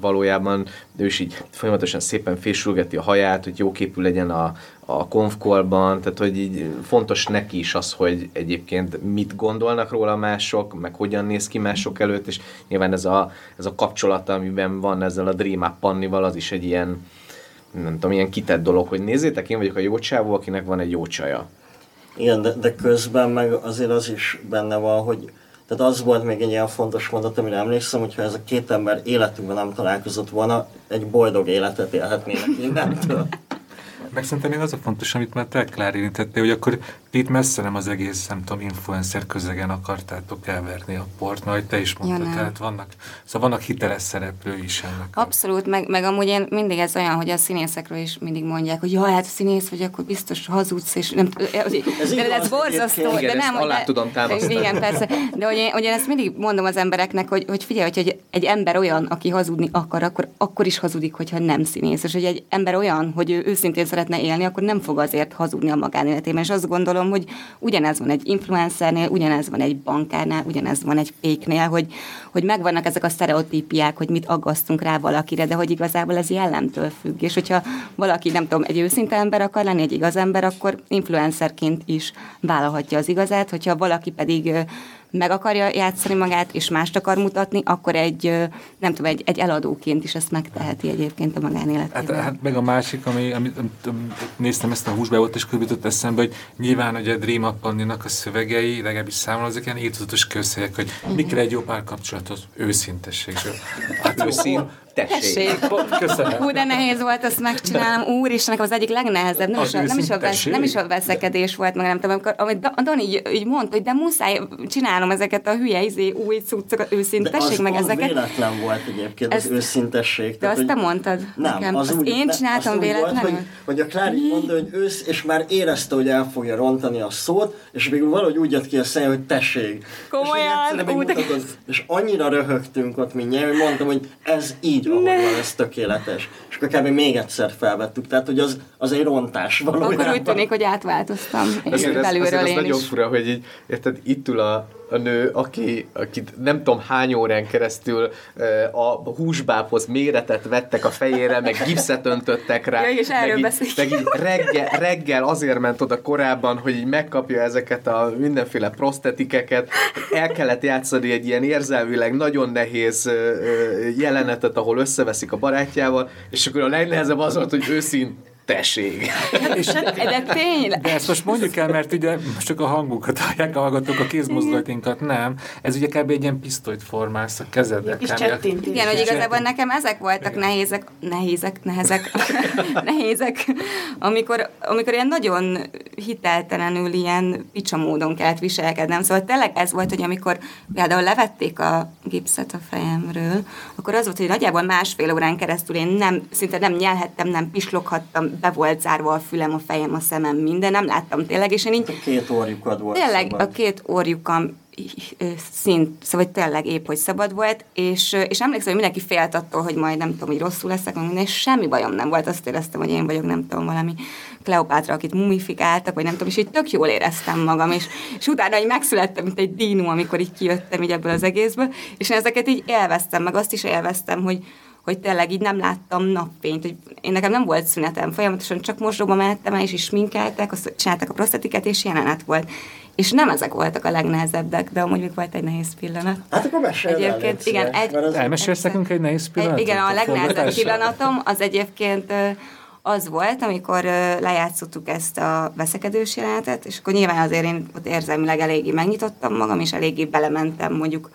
valójában ő is így folyamatosan szépen fésülgeti a haját, hogy jóképű legyen a, a konfkolban, tehát hogy így fontos neki is az, hogy egyébként mit gondolnak róla mások, meg hogyan néz ki mások előtt, és nyilván ez a, ez a kapcsolata, amiben van ezzel a Dream Up Pannival, az is egy ilyen, nem tudom, ilyen kitett dolog, hogy nézzétek, én vagyok a jó csávó, akinek van egy jó csaja. Igen, de, de közben meg azért az is benne van, hogy tehát az volt még egy ilyen fontos mondat, amire emlékszem, hogyha ez a két ember életükben nem találkozott volna, egy boldog életet élhetnének innentől. Meg szerintem még az a fontos, amit már te Klár érintettél, hogy akkor itt messze nem az egész, nem tudom, influencer közegen akartátok elverni a port, ahogy te is mondtad, nem. tehát vannak, szóval vannak hiteles szereplői is ennek. Abszolút, meg, meg amúgy én mindig ez olyan, hogy a színészekről is mindig mondják, hogy jaj, hát színész vagy, akkor biztos hazudsz, és nem ez, Ez de ez borzasztó, de nem, ezt alá de, tudom támasztani. Igen, persze, de hogy én, hogy én ezt mindig mondom az embereknek, hogy, hogy figyelj, hogy egy, egy ember olyan, aki hazudni akar, akkor, akkor is hazudik, hogyha nem színész, és hogy egy ember olyan, hogy ő őszintén szeretne élni, akkor nem fog azért hazudni a magánéletében, és azt gondolom, hogy ugyanez van egy influencernél, ugyanez van egy bankárnál, ugyanez van egy féknél, hogy, hogy megvannak ezek a sztereotípiák, hogy mit aggasztunk rá valakire, de hogy igazából ez jellemtől függ, és hogyha valaki, nem tudom, egy őszinte ember akar lenni, egy igaz ember, akkor influencerként is vállalhatja az igazát, hogyha valaki pedig meg akarja játszani magát, és mást akar mutatni, akkor egy, nem tudom, egy, egy eladóként is ezt megteheti egyébként a Hát, magánéletében. hát meg a másik, ami, amit, amit, amit néztem ezt a húsbevot, és körül jutott eszembe, hogy nyilván hogy a Dream Up a szövegei, legalábbis számomra azok ilyen írtudatos közhelyek, hogy mi kell egy jó párkapcsolathoz? Őszintesség. Hát, Őszín, tessék. Tessék. Köszönöm. Hú, de nehéz volt ezt megcsinálnom. Úr, és nekem az egyik legnehezebb. Nem, is a, nem, is a vesz, nem is a veszekedés volt, meg nem tudom, amikor, amit Da- Dani így, így mondta, hogy de muszáj csinálnom ezeket a hülye izé, új cuccokat, az, meg az ezeket. véletlen volt egyébként, az Ezt- őszintesség. De Tehát, azt te hogy- mondtad Nem, nekem. az úgy, én csináltam véletlenül. Volt, hogy, hogy a Klári mondta, hogy ősz, és már érezte, hogy el fogja rontani a szót, és végül valahogy úgy jött ki a szem, hogy tessék. Komolyan? És, és annyira röhögtünk ott mindjárt, hogy mondtam, hogy ez így, van, ez tökéletes. És akkor kb. még egyszer felvettük, tehát hogy az, az egy rontás valójában. Akkor úgy tűnik, hogy átváltoztam. És ez, belülről azért ez én nagyon fura, hogy így, érted, itt ül a, a nő, aki, akit nem tudom hány órán keresztül eh, a húsbábhoz méretet vettek a fejére, meg gipszet öntöttek rá. Ja, és erről meg így, meg így reggel, reggel azért ment oda korábban, hogy így megkapja ezeket a mindenféle prostetikeket. El kellett játszani egy ilyen érzelmileg nagyon nehéz ö, ö, jelenetet, ahol összeveszik a barátjával, és akkor a legnehezebb az volt, hogy őszintesség. És, De tényleg. de ezt most mondjuk el, mert ugye most csak a hangunkat hallják, a hallgatók a kézmozdulatinkat nem. Ez ugye kb. egy ilyen pisztolyt formálsz a kb. csettintés. Igen, hogy igazából nekem ezek voltak nehézek, nehézek, nehezek, nehézek, amikor, amikor ilyen nagyon hiteltelenül ilyen picsa módon kellett viselkednem. Szóval tényleg ez volt, hogy amikor például levették a gipszet a fejemről, akkor az volt, hogy nagyjából másfél órán keresztül én nem, szinte nem nyelhettem, nem pisloghattam, be volt zárva a fülem, a fejem, a szemem, minden, nem láttam tényleg, és én így... A két orjukad volt Tényleg szabad. a két orjukam szint, szóval tényleg épp, hogy szabad volt, és, és emlékszem, hogy mindenki félt attól, hogy majd nem tudom, hogy rosszul leszek, meg minden, és semmi bajom nem volt, azt éreztem, hogy én vagyok, nem tudom, valami Kleopátra, akit mumifikáltak, vagy nem tudom, és így tök jól éreztem magam, és, és utána így megszülettem, mint egy dínó, amikor így kijöttem így ebből az egészből, és én ezeket így élveztem, meg azt is élveztem, hogy, hogy tényleg így nem láttam napfényt, hogy én nekem nem volt szünetem, folyamatosan csak mosdóba mehettem el, és is sminkeltek, azt csináltak a prostatiket, és jelenet volt. És nem ezek voltak a legnehezebbek, de amúgy még volt egy nehéz pillanat. Hát akkor mesélj el, Egyébként, légy igen, egy- az- Elmesélsz nekünk egy nehéz pillanatot? Igen, a legnehezebb pillanatom az egyébként az volt, amikor lejátszottuk ezt a veszekedős jelenetet, és akkor nyilván azért én ott érzelmileg eléggé megnyitottam magam, és eléggé belementem mondjuk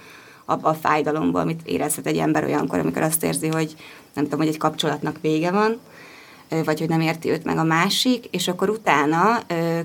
abba a fájdalomba, amit érezhet egy ember olyankor, amikor azt érzi, hogy nem tudom, hogy egy kapcsolatnak vége van, vagy hogy nem érti őt meg a másik, és akkor utána,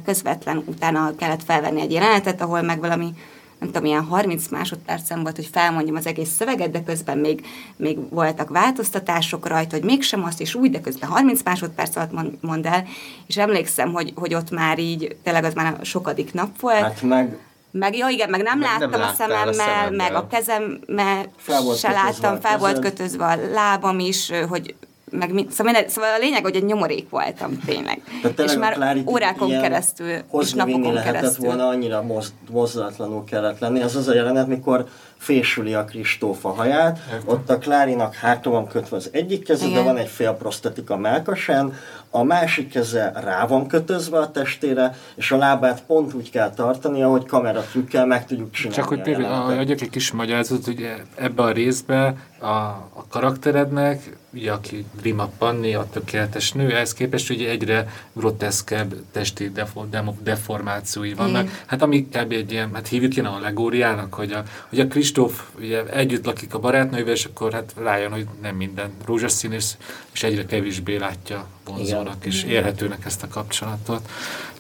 közvetlen utána kellett felvenni egy jelenetet, ahol meg valami nem tudom, ilyen 30 másodpercen volt, hogy felmondjam az egész szöveget, de közben még, még voltak változtatások rajta, hogy mégsem azt is úgy, de közben 30 másodperc alatt mond, mond el, és emlékszem, hogy, hogy ott már így, tényleg az már a sokadik nap volt, Hát meg meg jó, igen, meg nem Meg nem láttam a láttál a szememmel, szemeddel. meg a kezemmel Fel se láttam, a fel volt kötözve a lábam is, hogy meg mi, szóval, minden, szóval a lényeg, hogy egy nyomorék voltam tényleg. És a már órákon keresztül, és napokon lehetett keresztül. volna, annyira moz, mozdulatlanul kellett lenni. Ez az a jelenet, mikor fésüli a Kristóf a haját, ott a Klárinak hátra van kötve az egyik keze, de van egy fél prostatika melkasán, a másik keze rá van kötözve a testére, és a lábát pont úgy kell tartani, ahogy kameratrükkel meg tudjuk csinálni. Csak hogy a például adjak egy kis magyarázatot, hogy ebbe a részbe a, a karakterednek, ugye, aki Rima Panni, a tökéletes nő, ehhez képest ugye egyre groteszkebb testi defo, deformációi vannak. Igen. Hát ami kb. egy ilyen, hát hívjuk ilyen allegóriának, hogy a, hogy a Kristóf ugye együtt lakik a barátnővel, és akkor hát rájön, hogy nem minden rózsaszín, és, és egyre kevésbé látja vonzónak és élhetőnek ezt a kapcsolatot.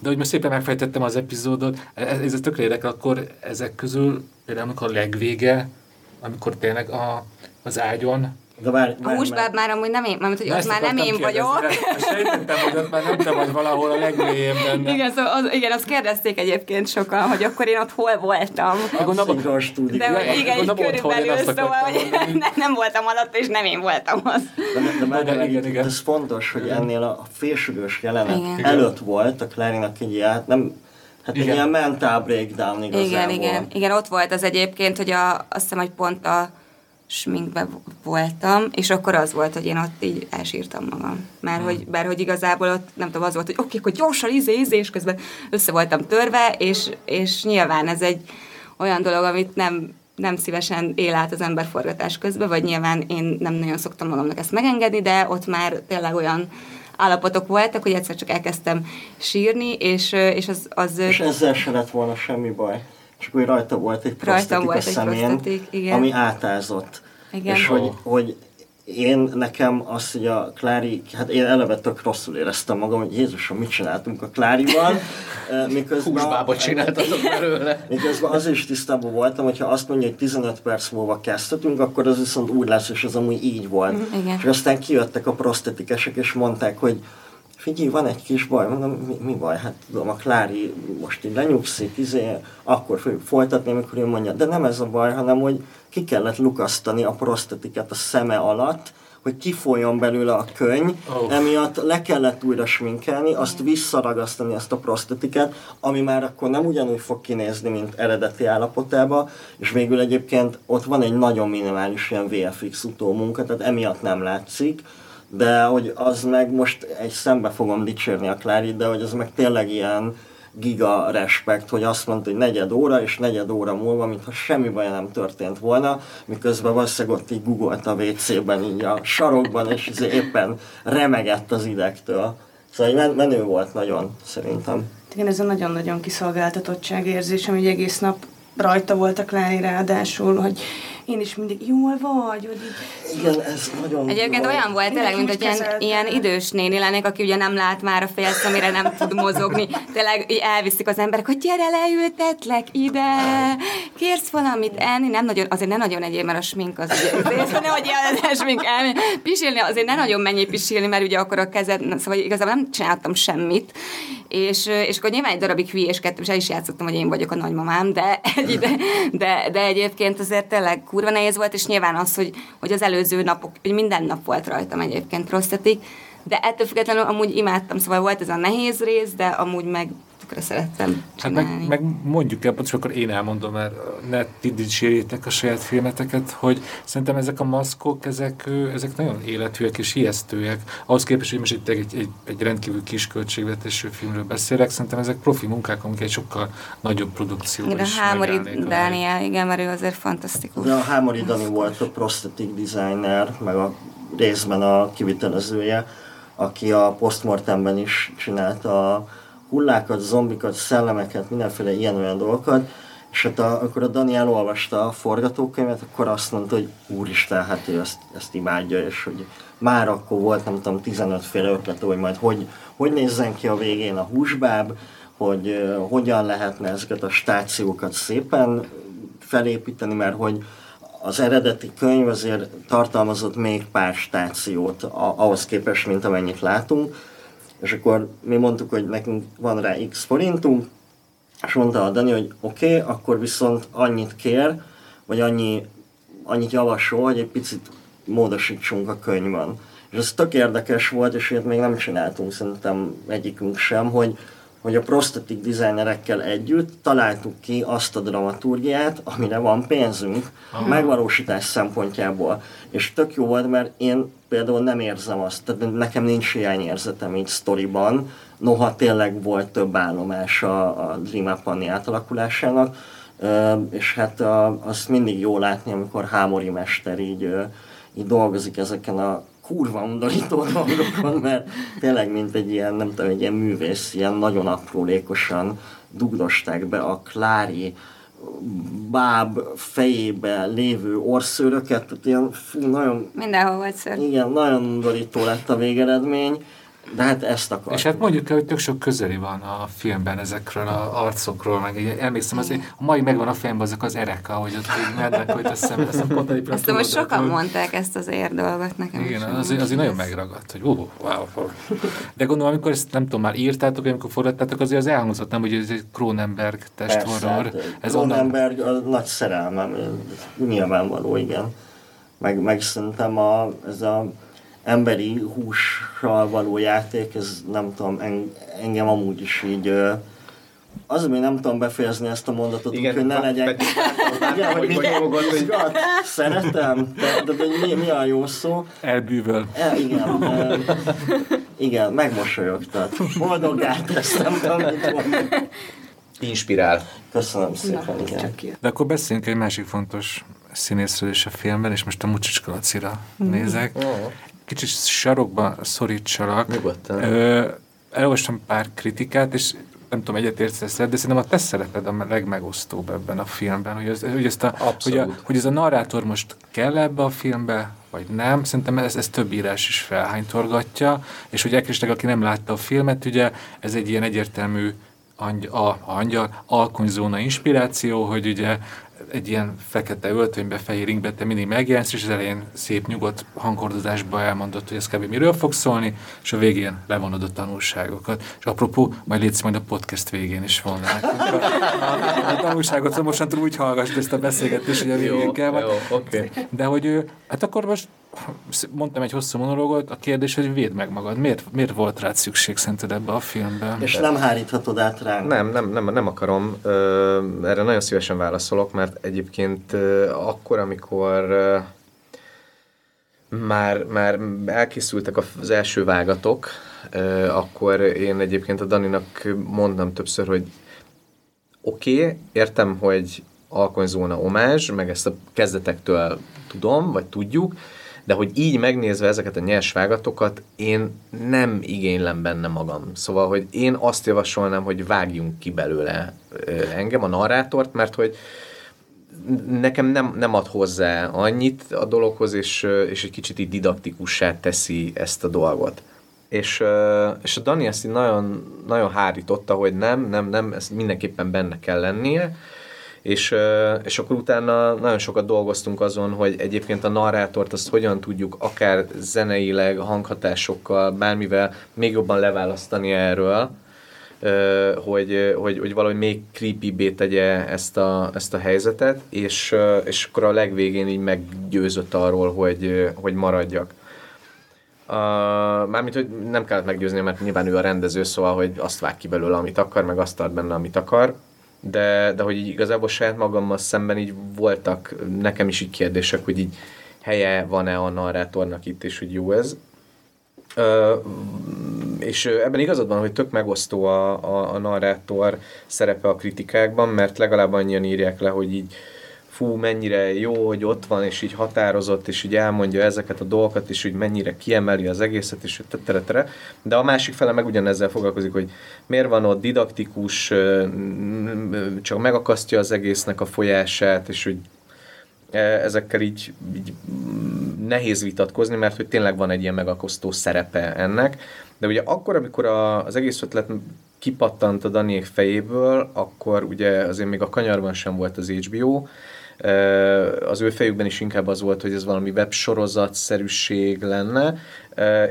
De hogy most szépen megfejtettem az epizódot, ez, ez tökre érdekel, akkor ezek közül például amikor a legvége, amikor tényleg a, az ágyon De várj, A várj, húsbáb már amúgy nem én, mert hogy ott már nem én vagyok. kérdezni, mert Sejtettem, hogy ott már nem te vagy valahol a legmélyén benne. Igen, szóval az, igen, azt kérdezték egyébként sokan, hogy akkor én ott hol voltam. Gondolom, Szinkron stúdió. De hogy igen, így körülbelül, szóval, hogy mondani. nem, nem voltam alatt, és nem én voltam az. De, de, de, De igen, igen. Ez fontos, hogy ennél a fésülős jelenet Igen. előtt volt a Clarinak egy ilyen, nem, hát egy Igen. ilyen mentál breakdown igazából. Igen, igen, igen, ott volt az egyébként, hogy a, azt hiszem, hogy pont a sminkbe voltam, és akkor az volt, hogy én ott így elsírtam magam. Mert, hogy, mert hogy igazából ott nem tudom, az volt, hogy oké, okay, akkor gyorsan izé, izé, és közben össze voltam törve, és, és nyilván ez egy olyan dolog, amit nem, nem szívesen él át az ember forgatás közben, vagy nyilván én nem nagyon szoktam magamnak ezt megengedni, de ott már tényleg olyan állapotok voltak, hogy egyszer csak elkezdtem sírni, és, és az, az És ezzel se lett volna semmi baj. Csak hogy rajta volt egy prostatik volt a egy szemén, igen. ami átázott. Igen. És hogy, hogy én nekem az, hogy a Klári, hát én eleve tök rosszul éreztem magam, hogy Jézusom, mit csináltunk a Klárival, miközben... Húsbábot csináltatok belőle. Miközben az is tisztában voltam, hogyha azt mondja, hogy 15 perc múlva kezdhetünk, akkor az viszont úgy lesz, és az amúgy így volt. Igen. És aztán kijöttek a prostetikesek, és mondták, hogy figyelj, van egy kis baj, mondom, mi, mi baj? Hát tudom, a Klári most így lenyugszik, izé, akkor fogjuk folytatni, amikor ő mondja, de nem ez a baj, hanem hogy ki kellett lukasztani a prostetiket a szeme alatt, hogy kifoljon belőle a könyv, Oh. emiatt le kellett újra sminkelni, azt visszaragasztani ezt a prostetiket, ami már akkor nem ugyanúgy fog kinézni, mint eredeti állapotában, és végül egyébként ott van egy nagyon minimális ilyen VFX utómunka, tehát emiatt nem látszik, de hogy az meg most egy szembe fogom dicsérni a Klárit, de hogy az meg tényleg ilyen giga respekt, hogy azt mondta, hogy negyed óra, és negyed óra múlva, mintha semmi baj nem történt volna, miközben valószínűleg ott így googolt a WC-ben, így a sarokban, és éppen remegett az idegtől. Szóval menő volt nagyon, szerintem. Igen, ez a nagyon-nagyon kiszolgáltatottság érzés, ami egy egész nap rajta volt a Klári ráadásul, hogy én is mindig jól vagy, hogy így... Igen, ez nagyon... Egyébként jó. olyan volt tényleg, mint hogy ilyen, ilyen idős néni lennék, aki ugye nem lát már a félszemére, nem tud mozogni. Tényleg így elviszik az emberek, hogy gyere, leültetlek ide, kérsz valamit enni? Nem nagyon, azért ne nagyon egyéb, mert a smink az ugye, azért, nem, hogy ilyen smink elni. Pisilni, azért ne nagyon menjél pisilni, mert ugye akkor a kezed, szóval igazából nem csináltam semmit. És, és akkor nyilván egy darabig hülyéskedtem, és el is játszottam, hogy én vagyok a nagymamám, de, egy ide, de, de egyébként azért tényleg kurva nehéz volt, és nyilván az, hogy, hogy az előző napok, hogy minden nap volt rajtam egyébként prosztetik, de ettől függetlenül amúgy imádtam, szóval volt ez a nehéz rész, de amúgy meg tökre szerettem Hát csinálni. meg, meg mondjuk el, és akkor én elmondom, mert ne ti dicsérjétek a saját filmeteket, hogy szerintem ezek a maszkok, ezek, ezek nagyon élethűek és ijesztőek. Ahhoz képest, hogy most itt egy, egy, egy rendkívül kis költségvetésű filmről beszélek, szerintem ezek profi munkák, amik egy sokkal nagyobb produkcióban Igen, a is Hámori Dániel, igen, mert ő azért fantasztikus. De a Hámori Dani volt a prosthetic designer, meg a részben a kivitelezője, aki a postmortemben is csinálta a hullákat, zombikat, szellemeket, mindenféle ilyen-olyan dolgokat, és hát a, akkor a Dani elolvasta a forgatókönyvet, akkor azt mondta, hogy úristen, hát ő ezt, ezt imádja, és hogy már akkor volt, nem tudom, 15 féle ötlet, hogy majd hogy, hogy nézzen ki a végén a húsbáb, hogy uh, hogyan lehetne ezeket a stációkat szépen felépíteni, mert hogy az eredeti könyv azért tartalmazott még pár stációt a- ahhoz képest, mint amennyit látunk, és akkor mi mondtuk, hogy nekünk van rá x forintunk, és mondta a Dani, hogy oké, okay, akkor viszont annyit kér, vagy annyi, annyit javasol, hogy egy picit módosítsunk a könyvön. És ez tök érdekes volt, és ilyet még nem csináltunk szerintem egyikünk sem, hogy, hogy a prosthetic designerekkel együtt találtuk ki azt a dramaturgiát, amire van pénzünk, a megvalósítás szempontjából. És tök jó volt, mert én például nem érzem azt, tehát nekem nincs hiányérzetem így sztoriban, noha tényleg volt több állomás a, a Dream Up Annie átalakulásának, és hát a, azt mindig jó látni, amikor Hámori mester így, így dolgozik ezeken a kurva undorító dolgokon, mert tényleg mint egy ilyen, nem tudom, egy ilyen művész, ilyen nagyon aprólékosan dugdosták be a Klári báb fejébe lévő orszőröket, tehát ilyen fú, nagyon, Mindenhol volt ször. igen, nagyon undorító lett a végeredmény, de hát ezt akar. És hát mondjuk el, hogy tök sok közeli van a filmben ezekről a arcokról, meg így emlékszem, azért a mai megvan a fejemben azok az ereka, hogy ott így mennek, hogy a szem, ezt a potali Ezt most sokan mondták ezt az ér dolgot nekem. Igen, is. azért, azért nagyon megragadt, hogy uh, wow. De gondolom, amikor ezt nem tudom, már írtátok, amikor forgattátok, azért az elhangzott, nem, hogy ez egy Cronenberg testhorror. Persze, Ez ez onnan, a nagy szerelmem, nyilvánvaló, igen. Meg, meg szerintem a, ez a emberi hússal való játék, ez nem tudom, en, engem amúgy is így az, hogy nem tudom befejezni ezt a mondatot, Igen, úgy, hogy ne vá- Igen, hogy nyomogod, hogy- Szeretem, de, de, de mi, mi a jó szó? elbűvöl. E, igen, e, igen, megmosolyogtat. Boldoggá tesz, nem tudom, mit mondani. Inspirál. Köszönöm szépen, igen. Csak ki. De akkor beszéljünk egy másik fontos színészről is a filmben, és most a Mucsicska Lacira nézek. Kicsit sarokba szorítsalak. Nyugodtan. Ö, elolvastam pár kritikát, és nem tudom, egyetértesz de szerintem a te szereped a legmegosztóbb ebben a filmben. Hogy, ez, hogy, ezt a, hogy, a, hogy ez a narrátor most kell ebbe a filmbe, vagy nem. Szerintem ez, ez több írás is felhánytorgatja, és hogy elkezdtek, aki nem látta a filmet, ugye ez egy ilyen egyértelmű angy, a, angyal, alkonyzóna inspiráció, hogy ugye egy ilyen fekete öltönybe, fehér ingbe te mindig megjelensz, és az elején szép, nyugodt hangordozásba elmondott, hogy ez kb. miről fog szólni, és a végén levonod a tanulságokat. És apropó, majd létsz majd a podcast végén is volna a, a, tanulságot, szóval mostantól úgy hallgass ezt a beszélgetést, hogy a végén Jó, kell. majd. jó, oké. De hogy hát akkor most mondtam egy hosszú monológot, a kérdés, hogy védd meg magad. Miért, miért volt rád szükség szerinted ebbe a filmben? És nem háríthatod át ránk. Nem, nem, nem, nem akarom. Erre nagyon szívesen válaszolok, mert egyébként akkor, amikor már, már elkészültek az első vágatok, akkor én egyébként a Daninak mondtam többször, hogy oké, okay, értem, hogy alkonyzóna omázs, meg ezt a kezdetektől tudom, vagy tudjuk, de hogy így megnézve ezeket a nyers vágatokat, én nem igénylem benne magam. Szóval, hogy én azt javasolnám, hogy vágjunk ki belőle engem, a narrátort, mert hogy nekem nem, nem ad hozzá annyit a dologhoz, és, és egy kicsit így didaktikussá teszi ezt a dolgot. És, és a Dani ezt így nagyon, nagyon hárította, hogy nem, nem, nem, ez mindenképpen benne kell lennie, és, és akkor utána nagyon sokat dolgoztunk azon, hogy egyébként a narrátort azt hogyan tudjuk akár zeneileg, hanghatásokkal, bármivel még jobban leválasztani erről, hogy, hogy, hogy valahogy még creepy tegye ezt a, ezt a helyzetet, és, és akkor a legvégén így meggyőzött arról, hogy, hogy maradjak. Uh, mármint, hogy nem kellett meggyőzni, mert nyilván ő a rendező, szóval, hogy azt vág ki belőle, amit akar, meg azt ad benne, amit akar, de, de hogy így igazából saját magammal szemben így voltak nekem is így kérdések, hogy így helye van-e a narrátornak itt, és hogy jó ez. Uh, és ebben igazad van, hogy tök megosztó a, a, a narrátor szerepe a kritikákban, mert legalább annyian írják le, hogy így fú, mennyire jó, hogy ott van, és így határozott, és így elmondja ezeket a dolgokat, és hogy mennyire kiemeli az egészet, és teteretere. De a másik fele meg ugyanezzel foglalkozik, hogy miért van ott didaktikus, csak megakasztja az egésznek a folyását, és hogy e, ezekkel így, így nehéz vitatkozni, mert hogy tényleg van egy ilyen megakosztó szerepe ennek. De ugye akkor, amikor a, az egész ötlet kipattant a Daniék fejéből, akkor ugye azért még a kanyarban sem volt az HBO, az ő fejükben is inkább az volt, hogy ez valami websorozatszerűség lenne,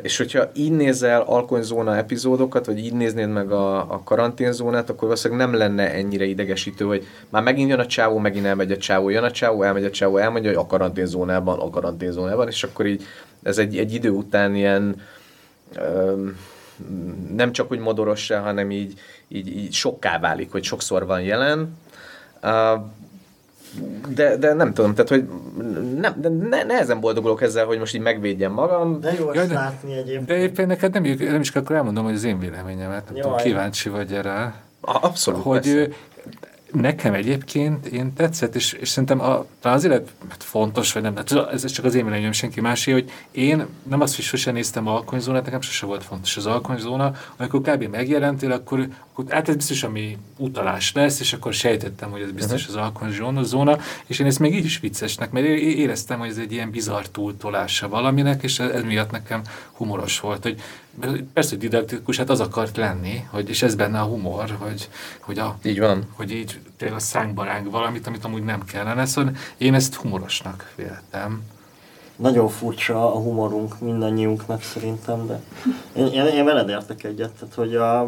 és hogyha így nézel alkonyzóna epizódokat, vagy így néznéd meg a, a karanténzónát, akkor valószínűleg nem lenne ennyire idegesítő, hogy már megint jön a csávó, megint elmegy a csávó, jön a csávó, elmegy a csávó, elmegy a karanténzónában, a karanténzónában, és akkor így ez egy, egy idő után ilyen nem csak úgy modorossá, hanem így, így, így sokká válik, hogy sokszor van jelen. De, de nem tudom, tehát hogy nem, de ne, nehezen boldogulok ezzel, hogy most így megvédjem magam. De jó ezt látni egyébként. De éppen neked nem, nem is akkor elmondom, hogy az én véleményemet, nem tudom, kíváncsi vagy erre. Abszolút, Hogy persze nekem egyébként én tetszett, és, és szerintem a, talán azért mert fontos, vagy nem, de ez csak az én véleményem, senki másé, hogy én nem azt, hogy sosem néztem alkonyzónát, nekem sose volt fontos az alkonyzóna, amikor kb. megjelentél, akkor, akkor hát ez biztos, ami utalás lesz, és akkor sejtettem, hogy ez biztos uh-huh. az alkonyzóna, és én ezt még így is viccesnek, mert éreztem, hogy ez egy ilyen bizarr túltolása valaminek, és ez miatt nekem humoros volt, hogy persze, hogy didaktikus, hát az akart lenni, hogy, és ez benne a humor, hogy, hogy, a, így van. hogy így tényleg a szánkba ránk valamit, amit amúgy nem kellene. Szóval én ezt humorosnak véltem. Nagyon furcsa a humorunk mindannyiunknak szerintem, de én, én, én veled értek egyet, tehát hogy a,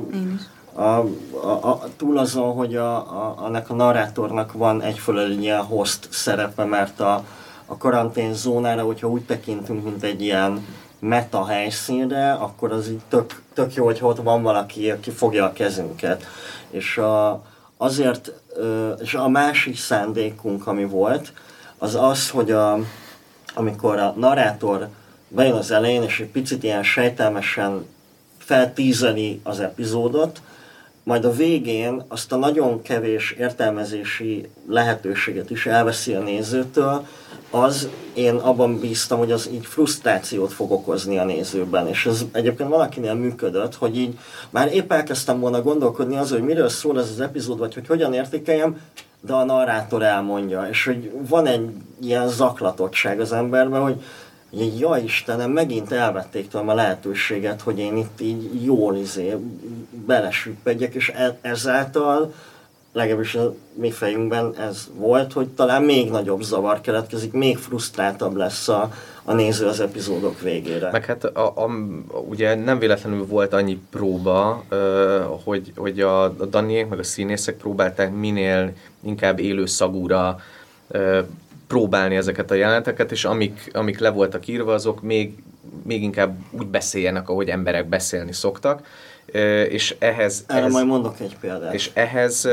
a, a, a, túl azon, hogy a, a, annak a narrátornak van egyfelől egy ilyen host szerepe, mert a, a karanténzónára, hogyha úgy tekintünk, mint egy ilyen meta helyszínre, akkor az így tök, tök jó, hogy ott van valaki, aki fogja a kezünket. És a, azért, és a másik szándékunk, ami volt, az az, hogy a, amikor a narrátor bejön az elején, és egy picit ilyen sejtelmesen feltízeli az epizódot, majd a végén azt a nagyon kevés értelmezési lehetőséget is elveszi a nézőtől, az én abban bíztam, hogy az így frusztrációt fog okozni a nézőben, és ez egyébként valakinél működött, hogy így már épp elkezdtem volna gondolkodni az, hogy miről szól ez az epizód, vagy hogy hogyan értékeljem, de a narrátor elmondja, és hogy van egy ilyen zaklatottság az emberben, hogy ja Istenem, megint elvették tőlem a lehetőséget, hogy én itt így jól izé belesüppedjek, és e- ezáltal legalábbis a mi fejünkben ez volt, hogy talán még nagyobb zavar keletkezik, még frusztráltabb lesz a, a néző az epizódok végére. Meg hát a, a, ugye nem véletlenül volt annyi próba, hogy, hogy a, a Daniék meg a színészek próbálták minél inkább élő szagúra próbálni ezeket a jeleneteket, és amik, amik le voltak írva, azok még, még inkább úgy beszéljenek, ahogy emberek beszélni szoktak és ehhez... Erre ehhez, majd mondok egy példát. És ehhez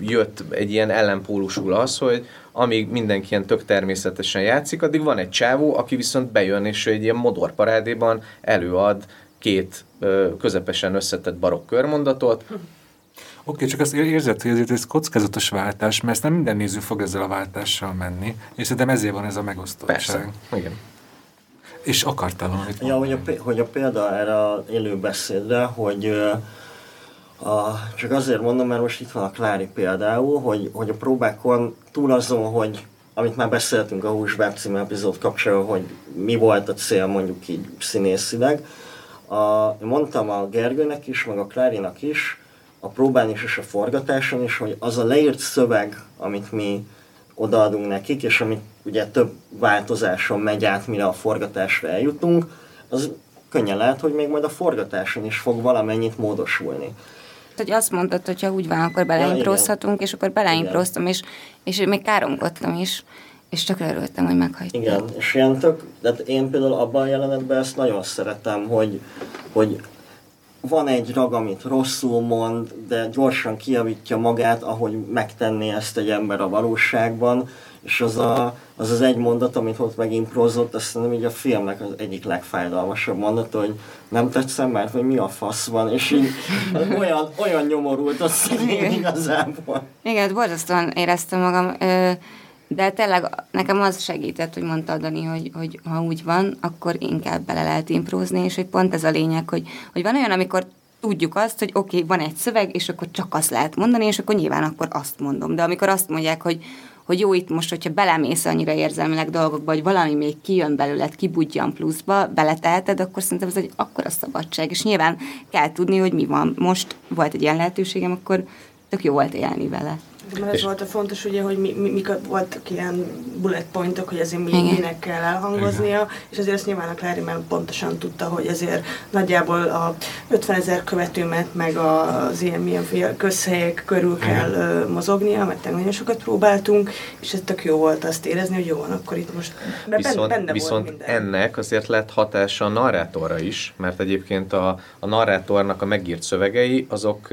jött egy ilyen ellenpólusul az, hogy amíg mindenki ilyen tök természetesen játszik, addig van egy csávó, aki viszont bejön, és egy ilyen modorparádéban előad két közepesen összetett barokk körmondatot, Oké, okay, csak azt érzed, hogy ezért ez kockázatos váltás, mert ezt nem minden néző fog ezzel a váltással menni, és szerintem ezért van ez a megosztottság. Persze, igen. És akartál valamit Ja, hogy a, hogy a példa erre a élő beszédre, hogy A, csak azért mondom, mert most itt van a Klári például, hogy, hogy a próbákon túl azon, hogy amit már beszéltünk a Húsbáb című epizód kapcsolatban, hogy mi volt a cél mondjuk így színészileg. A, mondtam a Gergőnek is, meg a Klárinak is, a próbán is és a forgatáson is, hogy az a leírt szöveg, amit mi odaadunk nekik, és amit ugye több változáson megy át, mire a forgatásra eljutunk, az könnyen lehet, hogy még majd a forgatáson is fog valamennyit módosulni. Hogy azt mondtad, hogy ha úgy van, akkor beleimprozhatunk, ja, és akkor beleimproztam, és, és még káromkodtam is, és csak örültem, hogy meghagytam. Igen, és ilyen tök, de én például abban a jelenetben ezt nagyon szeretem, hogy, hogy van egy rag, amit rosszul mond, de gyorsan kiavítja magát, ahogy megtenné ezt egy ember a valóságban, és az a, az, az egy mondat, amit ott megimprozott, azt nem így a filmnek az egyik legfájdalmasabb mondat, hogy nem tetszem, mert hogy mi a fasz van, és így olyan, olyan nyomorult a színén igazából. Igen, borzasztóan éreztem magam, de tényleg nekem az segített, hogy mondta Dani, hogy, hogy ha úgy van, akkor inkább bele lehet imprózni, és hogy pont ez a lényeg, hogy, hogy van olyan, amikor tudjuk azt, hogy oké, okay, van egy szöveg, és akkor csak azt lehet mondani, és akkor nyilván akkor azt mondom. De amikor azt mondják, hogy hogy jó, itt most, hogyha belemész annyira érzelmileg dolgokba, hogy valami még kijön belőled, kibudjan pluszba, beleteheted, akkor szerintem ez egy akkora szabadság, és nyilván kell tudni, hogy mi van. Most volt egy ilyen lehetőségem, akkor tök jó volt élni vele. Mert ez volt a fontos, ugye, hogy mi, mi, mik voltak ilyen bullet pointok, hogy ezért mi, minek kell elhangoznia, Igen. és azért ezt nyilván a Klári már pontosan tudta, hogy ezért nagyjából a 50 ezer követőmet, meg az ilyen milyen közhelyek körül kell Igen. mozognia, mert nagyon sokat próbáltunk, és ez tök jó volt azt érezni, hogy jó van, akkor itt most viszont, benne viszont volt ennek azért lett hatása a narrátorra is, mert egyébként a, a narrátornak a megírt szövegei, azok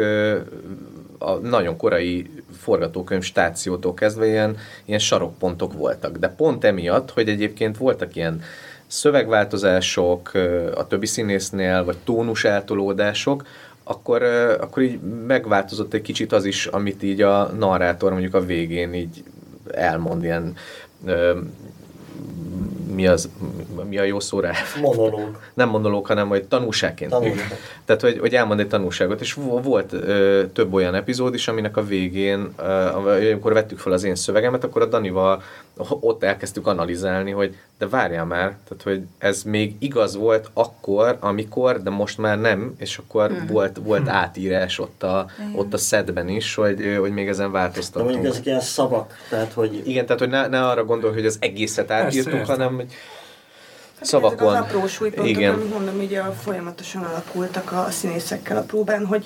a nagyon korai forgatókönyv stációtól kezdve ilyen, ilyen sarokpontok voltak. De pont emiatt, hogy egyébként voltak ilyen szövegváltozások a többi színésznél, vagy tónus eltolódások, akkor, akkor így megváltozott egy kicsit az is, amit így a narrátor mondjuk a végén így elmond, ilyen mi, az, mi a jó szó rá? Monológ. Nem monológ, hanem hogy tanulságként. Tanulság. Tehát, hogy, hogy elmond egy tanulságot, és volt ö, több olyan epizód is, aminek a végén, ö, amikor vettük fel az én szövegemet, akkor a Danival ott elkezdtük analizálni, hogy de várjál már, tehát hogy ez még igaz volt akkor, amikor, de most már nem, és akkor hmm. volt, volt hmm. átírás ott a, ott a szedben is, hogy, hogy még ezen változtatunk. mondjuk ezek ilyen szavak, tehát hogy... Igen, tehát hogy ne, ne arra gondolj, hogy az egészet átírtunk, hanem hogy Hát szavakon. Ezek az apró súlypontok, Igen. amit mondom, ugye folyamatosan alakultak a színészekkel a próbán, hogy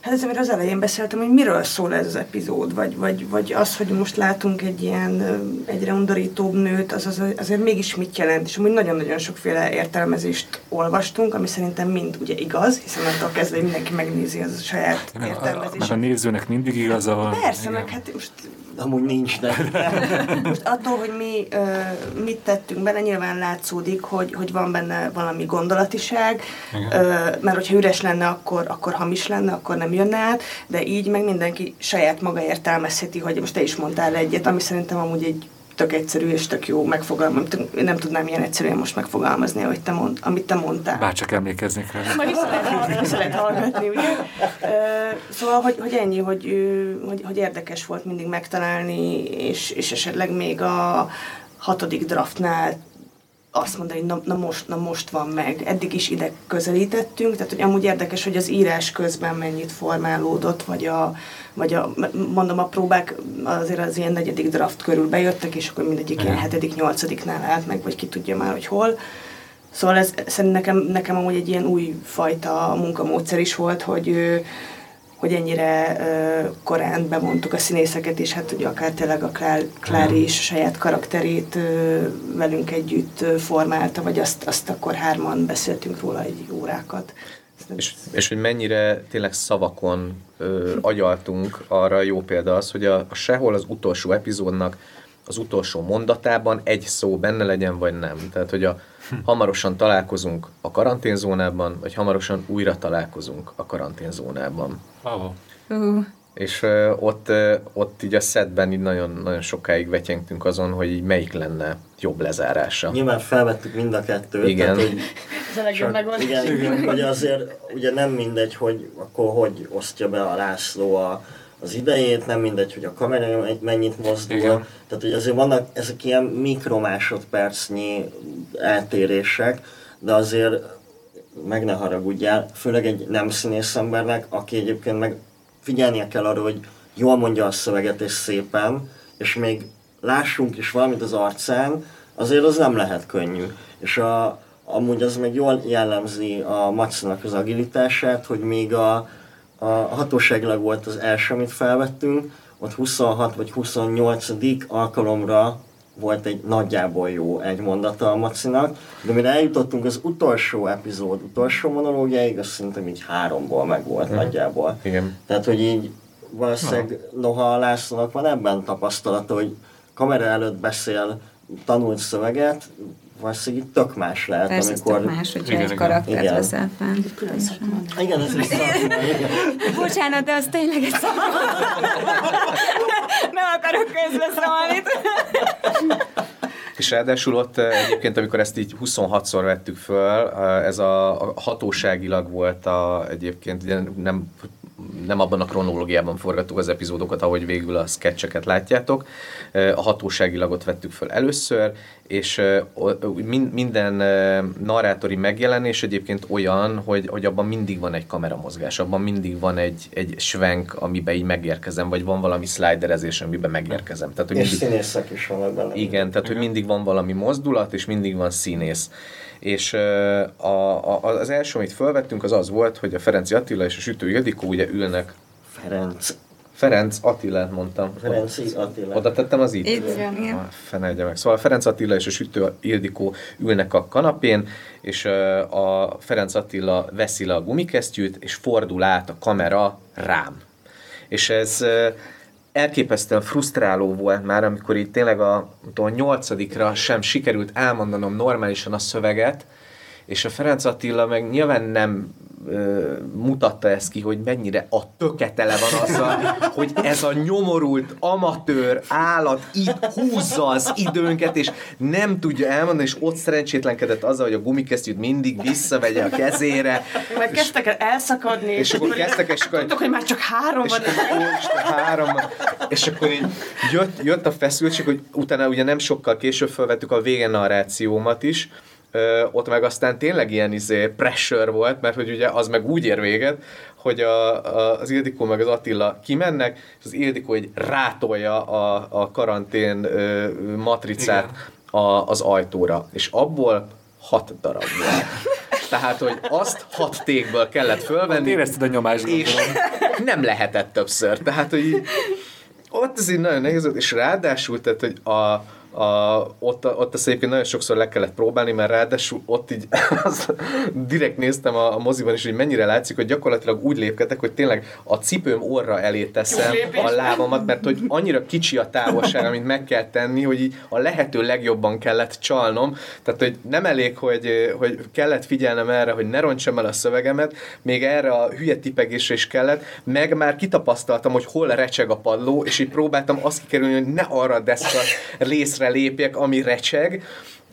Hát ez, amiről az elején beszéltem, hogy miről szól ez az epizód, vagy, vagy, vagy az, hogy most látunk egy ilyen egyre undorítóbb nőt, az, az azért mégis mit jelent, és amúgy nagyon-nagyon sokféle értelmezést olvastunk, ami szerintem mind ugye igaz, hiszen attól kezdve mindenki megnézi az a saját értelmezését. A, a nézőnek mindig igaza Persze, igen. meg hát most Amúgy nincs, de... Most attól, hogy mi uh, mit tettünk benne, nyilván látszódik, hogy, hogy van benne valami gondolatiság, uh, mert hogyha üres lenne, akkor, akkor hamis lenne, akkor nem jönne át, de így meg mindenki saját maga értelmezheti, hogy most te is mondtál egyet, ami szerintem amúgy egy tök egyszerű és tök jó megfogalmaz. Nem tudnám ilyen egyszerűen most megfogalmazni, hogy te mond, amit te mondtál. Bárcsak emlékeznék rá. Majd is lehet hallgatni, ugye? Szóval, hogy, hogy ennyi, hogy, hogy, hogy érdekes volt mindig megtalálni, és, és esetleg még a hatodik draftnál azt mondani, na, na, most, na most van meg. Eddig is ide közelítettünk, tehát hogy amúgy érdekes, hogy az írás közben mennyit formálódott, vagy a, vagy a mondom, a próbák azért az ilyen negyedik draft körül bejöttek, és akkor mindegyik ilyen hetedik, nyolcadiknál állt meg, vagy ki tudja már, hogy hol. Szóval ez szerintem nekem, nekem amúgy egy ilyen új fajta munkamódszer is volt, hogy hogy ennyire uh, korán bevontuk a színészeket, és hát ugye akár tényleg a Klár, Klári is saját karakterét velünk együtt uh, formálta, vagy azt, azt akkor hárman beszéltünk róla egy órákat. És, és hogy mennyire tényleg szavakon ö, agyaltunk, arra jó példa az, hogy a, a sehol az utolsó epizódnak az utolsó mondatában egy szó benne legyen, vagy nem. Tehát, hogy a hamarosan találkozunk a karanténzónában, vagy hamarosan újra találkozunk a karanténzónában. Oh. Uh, és uh, ott, uh, ott így a szedben így nagyon, nagyon sokáig vetyengtünk azon, hogy így melyik lenne jobb lezárása. Nyilván felvettük mind a kettőt. Igen. Tehát, hogy Ez a legjobb megoldás. igen, igen, hogy azért ugye nem mindegy, hogy akkor hogy osztja be a László a, az idejét, nem mindegy, hogy a kamera mennyit mozdul. Igen. Tehát, hogy azért vannak ezek ilyen mikromásodpercnyi eltérések, de azért meg ne haragudjál, főleg egy nem színész embernek, aki egyébként meg figyelnie kell arra, hogy jól mondja a szöveget és szépen, és még lássunk is valamit az arcán, azért az nem lehet könnyű. És a, amúgy az meg jól jellemzi a Macinak az agilitását, hogy még a, a hatóságilag volt az első, amit felvettünk, ott 26 vagy 28. alkalomra volt egy nagyjából jó egy mondata a Macinak, de mire eljutottunk az utolsó epizód, utolsó monológiáig, az szerintem így háromból meg volt Mhm. nagyjából. Igen. Tehát, hogy így valószínűleg noha a Lászlónak van ebben tapasztalata, hogy kamera előtt beszél tanult szöveget, valószínűleg tök más lehet, Persze, amikor... tök más, hogyha Igen, egy karaktert Igen. veszel fel. Igen, ez is szakma. Bocsánat, de az tényleg egy szakma. Nem akarok közbeszólni. És ráadásul ott eh, egyébként, amikor ezt így 26-szor vettük föl, eh, ez a, a hatóságilag volt a, egyébként ugye nem, nem abban a kronológiában forgattuk az epizódokat, ahogy végül a sketcheket látjátok. A hatóságilagot vettük föl először, és minden narrátori megjelenés egyébként olyan, hogy, hogy abban mindig van egy kameramozgás, abban mindig van egy, egy svenk, amiben így megérkezem, vagy van valami sliderezés, amiben megérkezem. Tehát, hogy És mindig, színészek is vannak benne. igen, tehát hogy mindig van valami mozdulat, és mindig van színész. És a, a, az első, amit felvettünk, az az volt, hogy a Ferenci Attila és a Sütő Ildikó ugye ülnek. Ferenc. Ferenc Attilát mondtam. Ferenci Attila. Oda tettem az itt? Itt, igen. Ah, Fenelje meg. Szóval Ferenc Attila és a Sütő Ildikó ülnek a kanapén, és a Ferenc Attila veszi le a gumikesztyűt, és fordul át a kamera rám. És ez elképesztően frusztráló volt már, amikor így tényleg a, a nyolcadikra sem sikerült elmondanom normálisan a szöveget, és a Ferenc Attila meg nyilván nem ö, mutatta ezt ki, hogy mennyire a töketele van azzal, hogy ez a nyomorult amatőr állat itt húzza az időnket, és nem tudja elmondani, és ott szerencsétlenkedett azzal, hogy a gumikesztyűt mindig visszavegye a kezére, Meg kezdtek el elszakadni, és akkor kezdtek, és akkor Tudtok, hogy már csak három és van. akkor, Isten, három, és akkor így jött, jött a feszültség, hogy utána ugye nem sokkal később felvettük a vége narrációmat is, Ö, ott meg aztán tényleg ilyen izé pressure volt, mert hogy ugye az meg úgy ér véget, hogy a, a, az Ildikó meg az Attila kimennek, és az Ildikó egy rátolja a, a karantén ö, matricát a, az ajtóra, és abból hat darab volt. Tehát, hogy azt hat tékből kellett fölvenni, Érezted a nyomást, és nem lehetett többször. Tehát, hogy így, ott ez így nagyon nehéz volt, és ráadásul, tehát, hogy a, a, ott, ott azt egyébként nagyon sokszor le kellett próbálni, mert ráadásul ott így direkt néztem a, a moziban is, hogy mennyire látszik, hogy gyakorlatilag úgy lépkedek, hogy tényleg a cipőm orra elé teszem a lábamat, mert hogy annyira kicsi a távolság, amit meg kell tenni, hogy így a lehető legjobban kellett csalnom. Tehát, hogy nem elég, hogy, hogy kellett figyelnem erre, hogy ne rontsam el a szövegemet, még erre a hülye tipegésre is kellett, meg már kitapasztaltam, hogy hol recseg a padló, és így próbáltam azt kikerülni, hogy ne arra a deszka részre lépjek, ami recseg,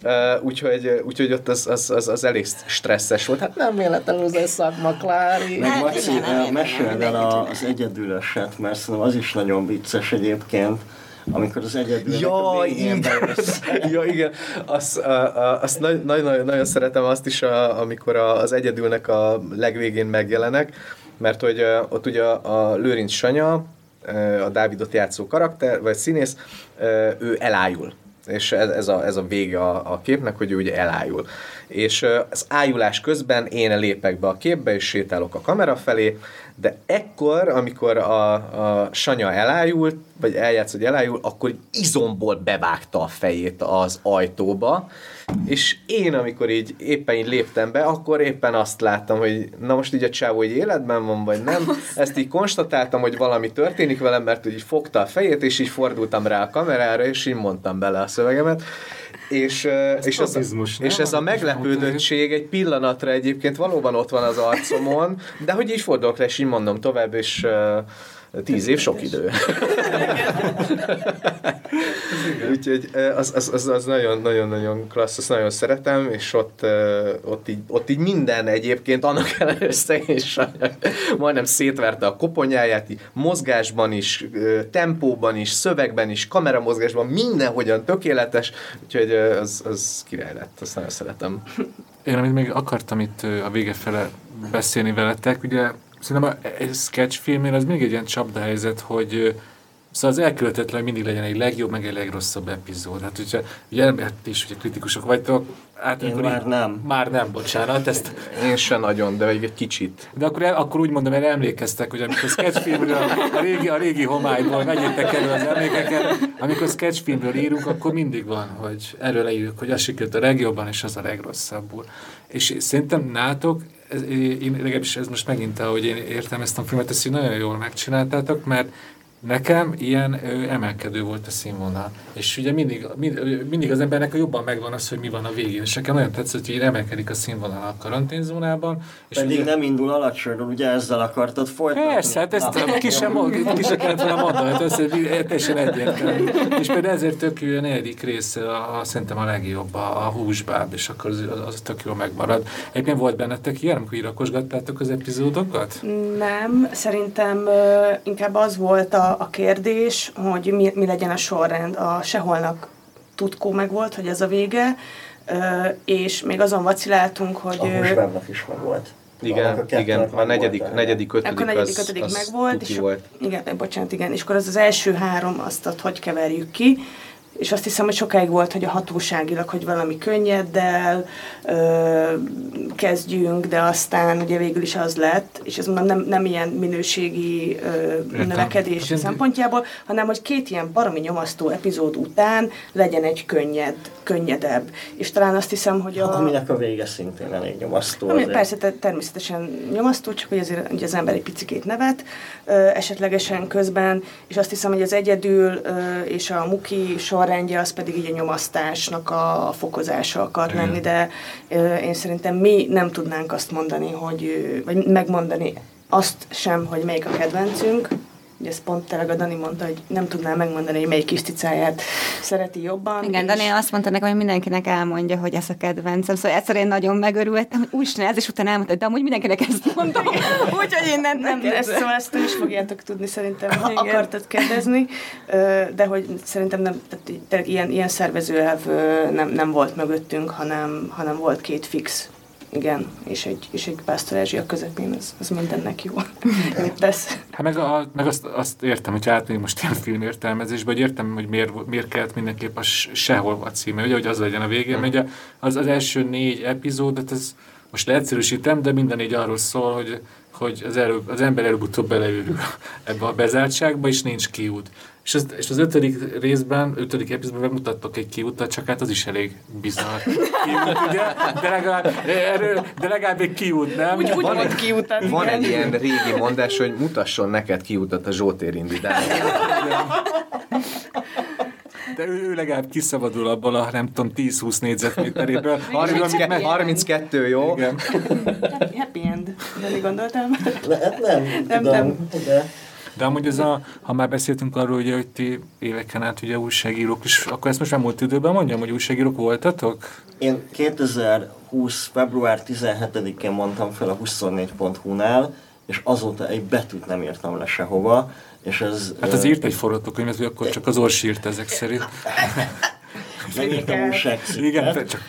Uh, úgyhogy, úgyhogy ott az, az, az, az elég stresszes volt. Hát nem véletlenül az egy szakma, Klári. Meg Hát Maci, meséld el az egyedüleset, mert szerintem az is nagyon vicces egyébként, amikor az egyedülesek Ja, igen. ja, igen. Azt, azt nagy- nagyon, nagyon szeretem azt is, a, amikor a, az egyedülnek a legvégén megjelenek, mert hogy ott ugye a, a Lőrinc Sanya, a Dávidot játszó karakter, vagy színész, ő elájul. És ez, a, ez a vége a, a képnek, hogy ő ugye elájul. És az ájulás közben én lépek be a képbe, és sétálok a kamera felé, de ekkor, amikor a, a Sanya elájult, vagy eljátsz, hogy elájul, akkor izomból bevágta a fejét az ajtóba, és én, amikor így éppen így léptem be, akkor éppen azt láttam, hogy na most így a csávó így életben van, vagy nem. Ezt így konstatáltam, hogy valami történik velem, mert így fogta a fejét, és így fordultam rá a kamerára, és így mondtam bele a szövegemet. És, ez és, ez, nem? és ez a meglepődöttség egy pillanatra egyébként valóban ott van az arcomon, de hogy így fordulok rá, és így mondom tovább, és uh, Tíz év sok idő. Úgyhogy az, az, az, nagyon, nagyon, nagyon klassz, azt nagyon szeretem, és ott, ott, így, ott így minden egyébként annak ellenőrzte, és majdnem szétverte a koponyáját, így mozgásban is, tempóban is, szövegben is, kameramozgásban, mindenhogyan tökéletes, úgyhogy az, az király lett, azt nagyon szeretem. Én amit még akartam itt a vége fele beszélni veletek, ugye szerintem egy sketchfilmnél az még egy ilyen csapdahelyzet, hogy Szóval az elkövetetlen mindig legyen egy legjobb, meg egy legrosszabb epizód. Hát ugye, ugye hát is ugye kritikusok vagytok. Hát Én már így, nem. Már nem, bocsánat. Ezt... Én sem nagyon, de egy kicsit. De akkor, akkor úgy mondom, mert emlékeztek, hogy amikor sketchfilmről, a régi, a régi homályból megyétek elő az emlékeket, amikor sketchfilmről írunk, akkor mindig van, hogy erről leírjuk, hogy az sikerült a legjobban, és az a legrosszabbul. És szerintem nátok ez, én legalábbis ez most megint, ahogy én értem ezt a filmet, ezt nagyon jól megcsináltátok, mert Nekem ilyen ö, emelkedő volt a színvonal. És ugye mindig, mind, mindig az embernek jobban megvan az, hogy mi van a végén. És nekem nagyon tetszett, hogy emelkedik a színvonal a karanténzónában. És Pedig ugye, nem indul alacsonyról, ugye ezzel akartad folytatni? Persze, hát ezt Na. ki sem, ki sem kellett volna mondani, hát ez teljesen egyértelmű. És például ezért tök jó a negyedik része, a, a, szerintem a legjobb, a, a húsbáb, és akkor az, az tök jó megmarad. Egyébként volt bennetek ilyen, amikor irakosgattátok az epizódokat? Nem, szerintem uh, inkább az volt a a, kérdés, hogy mi, mi legyen a sorrend. A seholnak tudkó meg volt, hogy ez a vége, és még azon vaciláltunk, hogy... A is meg volt. Igen, a igen, a negyedik, volt, negyedik, ötödik, akkor a negyedik, ötödik az, meg volt, és volt. Igen, bocsánat, igen, és akkor az az első három, azt ott hogy keverjük ki, és azt hiszem, hogy sokáig volt, hogy a hatóságilag, hogy valami könnyeddel ö, kezdjünk, de aztán ugye végül is az lett, és ez mondom, nem, nem ilyen minőségi ö, növekedés Értem. szempontjából, hanem hogy két ilyen baromi nyomasztó epizód után legyen egy könnyed, könnyedebb. És talán azt hiszem, hogy a... Aminek a vége szintén elég nyomasztó. Ami, persze, természetesen nyomasztó, csak hogy azért ugye az ember egy picikét nevet ö, esetlegesen közben, és azt hiszem, hogy az egyedül ö, és a muki sor sorrendje az pedig így a nyomasztásnak a, fokozása akar Igen. lenni, de én szerintem mi nem tudnánk azt mondani, hogy, vagy megmondani azt sem, hogy melyik a kedvencünk, Ugye ezt pont tényleg a Dani mondta, hogy nem tudná megmondani, hogy melyik kis ticáját szereti jobban. Igen, és... Dani azt mondta nekem, hogy mindenkinek elmondja, hogy ez a kedvencem. Szóval egyszer én nagyon megörültem, hogy úgy ez, és utána elmondta, de amúgy mindenkinek ezt mondom. Úgyhogy én nem, nem, nem ezt, szóval ezt is fogjátok tudni szerintem, ha Igen. akartad kérdezni, de hogy szerintem nem, tehát ilyen, ilyen szervezőelv nem, nem volt mögöttünk, hanem, hanem volt két fix igen, és egy, és egy pásztorázsi a közepén, az, az mindennek jó. Mit tesz? Hát meg, a, meg azt, azt értem, hogy átmegyünk most ilyen filmértelmezésbe, hogy értem, hogy miért, miért kellett mindenképp a sehol a címe, ugye, hogy az legyen a végén, mert ugye az, az első négy epizódot, az most leegyszerűsítem, de minden négy arról szól, hogy, hogy az, előbb, az ember előbb-utóbb beleőrül ebbe a bezártságba, és nincs kiút. És az, és az ötödik részben, ötödik epizódban megmutattok egy kiutat, csak hát az is elég bizarr kiút, ugye? De legalább, erről, de legalább egy kiút, nem? Úgy, úgy van, egy, kiutat, van egy ilyen régi mondás, hogy mutasson neked kiutat a Zsótér Indi de ő, ő legalább kiszabadul abból a, nem tudom, 10-20 négyzetméteréből. 32, 32, jó? Igen. Happy end, de gondoltam? Lehet nem, nem, nem. De... De amúgy ez a, ha már beszéltünk arról, ugye, hogy ti éveken át ugye újságírók is, akkor ezt most már múlt időben mondjam, hogy újságírók voltatok? Én 2020. február 17-én mondtam fel a 24.hu-nál, és azóta egy betűt nem írtam le sehova, és ez... Hát az írt egy forgatókönyvet, hogy akkor csak az Orsi írt ezek szerint. Nem írtam Igen, te csak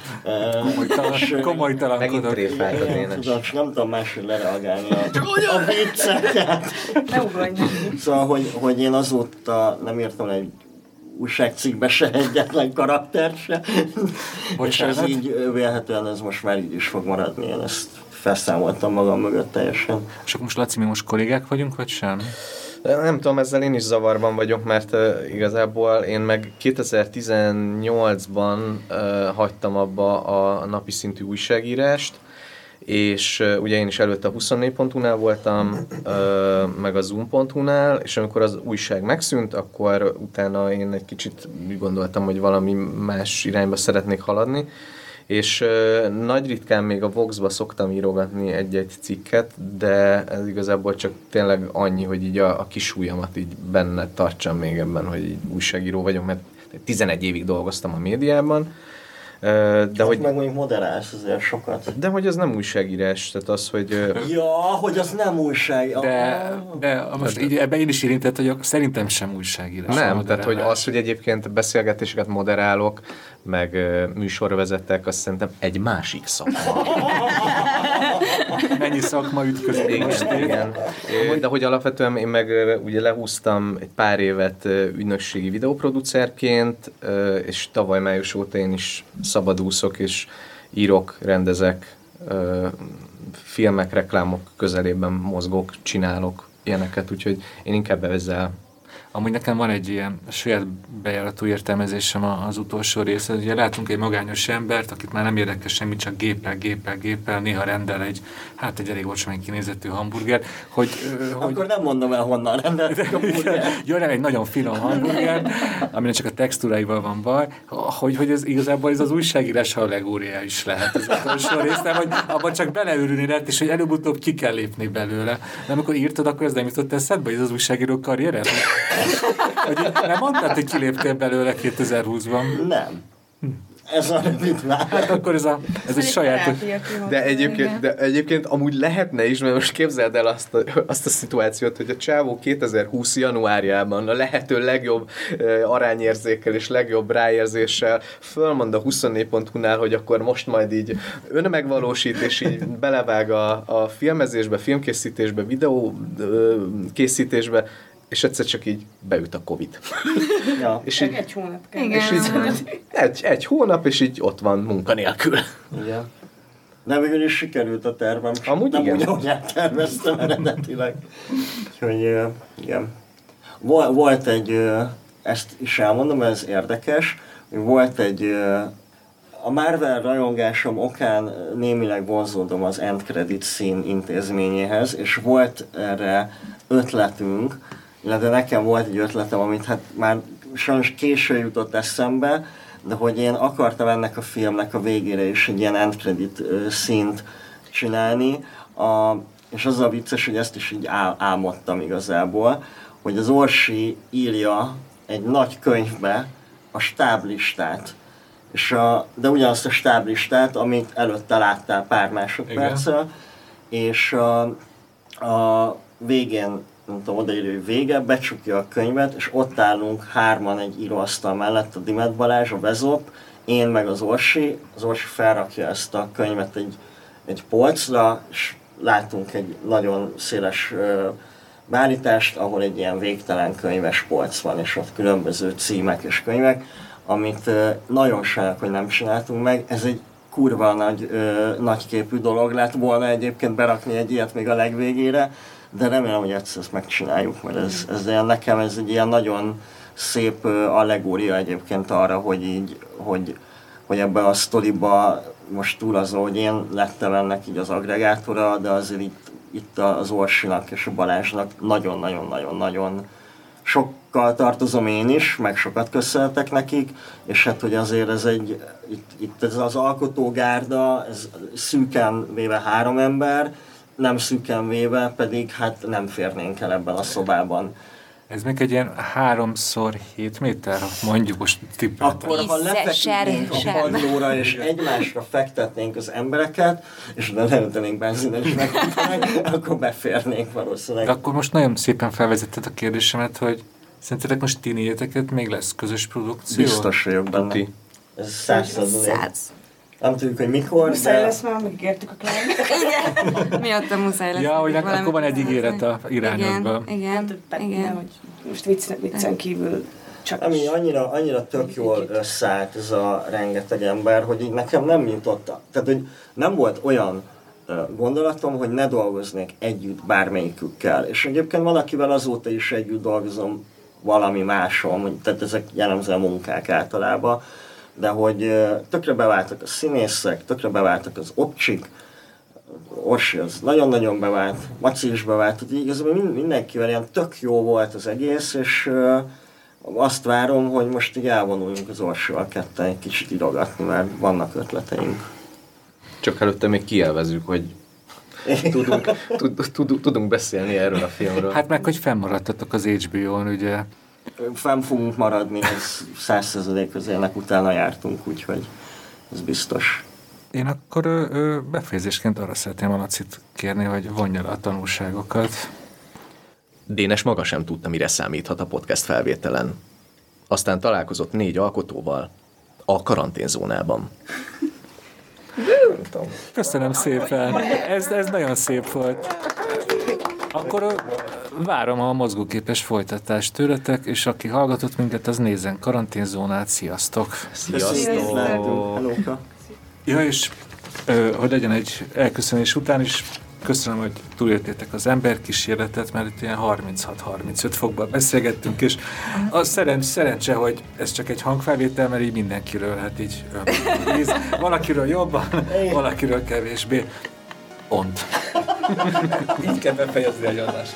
komolytalan, komolytalankodok. Megint tudom, nem tudom máshogy lereagálni a, a vicceket. Ne ugorj. Szóval, hogy, hogy én azóta nem írtam egy újságcikkbe se egyetlen karakter se. Bocsánat. És ez így vélhetően ez most már így is fog maradni. Én ezt felszámoltam magam mögött teljesen. És akkor most Laci, mi most kollégák vagyunk, vagy sem? Nem tudom, ezzel én is zavarban vagyok, mert uh, igazából én meg 2018-ban uh, hagytam abba a napi szintű újságírást, és uh, ugye én is előtte a 24.hu-nál voltam, uh, meg a zoom.hu-nál, és amikor az újság megszűnt, akkor utána én egy kicsit úgy gondoltam, hogy valami más irányba szeretnék haladni, És ö, nagy ritkán még a Vox-ba szoktam írogatni egy-egy cikket, de ez igazából csak tényleg annyi, hogy így a, a kis ujjamat így benne tartsam még ebben, hogy így újságíró vagyok, mert 11 évig dolgoztam a médiában, de hát hogy, meg mondjuk moderálsz azért sokat. de hogy az nem újságírás, tehát az, hogy Ja, hogy az nem újság. De, de most így ebbe én is érintett, hogy szerintem sem újságírás. Nem, tehát hogy az, hogy egyébként beszélgetéseket moderálok, meg ö, műsorvezetek, azt szerintem egy másik szakma. Mennyi szakma ütközik most igen, igen. Ö, De hogy alapvetően én meg ugye lehúztam egy pár évet ügynökségi videóproducerként, és tavaly május óta én is szabadúszok, és írok, rendezek, filmek, reklámok közelében mozgok, csinálok ilyeneket, úgyhogy én inkább ezzel Amúgy nekem van egy ilyen saját bejáratú értelmezésem a- az utolsó része. Ugye látunk egy magányos embert, akit már nem érdekel semmi, csak gépel, gépel, gépel, néha rendel egy, hát egy elég olcsóan kinézetű hamburger, hogy, hogy Akkor nem mondom el, honnan rendeltek a. Jön el egy nagyon finom hamburger, aminek csak a textúráival van baj, hogy, hogy ez igazából ez az újságírás allegória is lehet az utolsó rész, nem, hogy abban csak beleőrülni lehet, és hogy előbb-utóbb ki kell lépni belőle. De amikor írtad, akkor ez nem jutott eszedbe, hogy ez az újságíró karriered? Hogy nem mondtad, hogy kiléptél belőle 2020-ban? Nem. Ez a rövid Hát akkor ez, a, ez egy saját... De egyébként, de egyébként amúgy lehetne is, mert most képzeld el azt a, azt a szituációt, hogy a csávó 2020 januárjában a lehető legjobb uh, arányérzékkel és legjobb ráérzéssel fölmond a 24.hu-nál, hogy akkor most majd így önmegvalósít, és így belevág a, a filmezésbe, filmkészítésbe, videó uh, készítésbe, és egyszer csak így beüt a Covid. Ja, És így, egy hónap kell. Igen. és így egy, egy hónap, és így ott van munkanélkül. igen. De végül is sikerült a tervem. Amúgy nem igen. úgy, ahogy elterveztem eredetileg. Úgyhogy igen. Vol- Volt egy, ezt is elmondom, ez érdekes, volt egy, a Marvel rajongásom okán némileg vonzódom az End Credit szín intézményéhez, és volt erre ötletünk, illetve nekem volt egy ötletem, amit hát már sajnos késő jutott eszembe, de hogy én akartam ennek a filmnek a végére is egy ilyen end credit ö, színt csinálni, a, és az a vicces, hogy ezt is így ál, álmodtam igazából, hogy az Orsi írja egy nagy könyvbe a stáblistát, és a, de ugyanazt a stáblistát, amit előtte láttál pár másodperccel, és a, a végén, nem tudom, odaírja, hogy vége, becsukja a könyvet, és ott állunk hárman egy íróasztal mellett, a Dimet Balázs, a Vezop, én meg az Orsi, az Orsi felrakja ezt a könyvet egy, egy polcra, és látunk egy nagyon széles ö, beállítást, ahol egy ilyen végtelen könyves polc van, és ott különböző címek és könyvek, amit nagyon sajnálok, hogy nem csináltunk meg. Ez egy kurva nagy, ö, nagyképű dolog lett volna egyébként berakni egy ilyet még a legvégére, de remélem, hogy egyszer ezt megcsináljuk, mert ez, ez ilyen, nekem ez egy ilyen nagyon szép allegória egyébként arra, hogy így, hogy, hogy ebbe a sztoriba most túl az, hogy én lettem ennek így az agregátora, de azért itt, itt az Orsinak és a Balázsnak nagyon-nagyon-nagyon-nagyon sokkal tartozom én is, meg sokat köszönhetek nekik, és hát, hogy azért ez egy, itt, itt ez az alkotógárda, ez szűken véve három ember, nem szűken véve pedig hát nem férnénk el ebben a szobában. Ez még egy ilyen háromszor 7 méter, mondjuk most tippeltem. Akkor, ha lefeküdnénk a padlóra, és egymásra fektetnénk az embereket, és oda leöntenénk megöntenek, akkor beférnénk valószínűleg. De akkor most nagyon szépen felvezetted a kérdésemet, hogy szerintetek most ti még lesz közös produkció? Biztos vagyok benne. Ez száz százalék. Nem tudjuk, hogy mikor, Muszáj de lesz már, megígértük a klient. Miatt a muszáj lesz. Ja, hogy akkor van egy ígéret a Igen, irányodban. Igen, Igen. igen. Hogy most viccen, viccen kívül csak ami annyira, annyira tök jól összeállt ez a rengeteg ember, hogy így nekem nem jutott, tehát hogy nem volt olyan gondolatom, hogy ne dolgoznék együtt bármelyikükkel. És egyébként valakivel azóta is együtt dolgozom valami máson, tehát ezek jellemzően munkák általában, de hogy tökre beváltak a színészek, tökre beváltak az opcsik, Orsi az nagyon-nagyon bevált, Maci is bevált, tehát igazából mind- mindenkivel ilyen tök jó volt az egész, és azt várom, hogy most így elvonuljunk az orsóval ketten egy kicsit idogatni, mert vannak ötleteink. Csak előtte még kielvezzük, hogy tudunk, tud, tud, tudunk beszélni erről a filmről. Hát meg, hogy fennmaradtatok az HBO-n, ugye. Fenn fogunk maradni, ez százszerzadék közélnek utána jártunk, úgyhogy ez biztos. Én akkor ö, befejezésként arra szeretném a Lacit kérni, hogy vonja le a tanulságokat. Dénes maga sem tudta, mire számíthat a podcast felvételen. Aztán találkozott négy alkotóval a karanténzónában. Köszönöm szépen. Ez, ez nagyon szép volt. Akkor várom a mozgóképes folytatást tőletek, és aki hallgatott minket, az nézzen karanténzónát. Sziasztok! Sziasztok! Helóka. Ja, és hogy legyen egy elköszönés után is, köszönöm, hogy túléltétek az emberkísérletet, mert itt ilyen 36-35 fokban beszélgettünk, és a szerencs, szerencse, hogy ez csak egy hangfelvétel, mert így mindenkiről, hát így néz, valakiről jobban, valakiről kevésbé. Ont. Így kell befejezni a adást.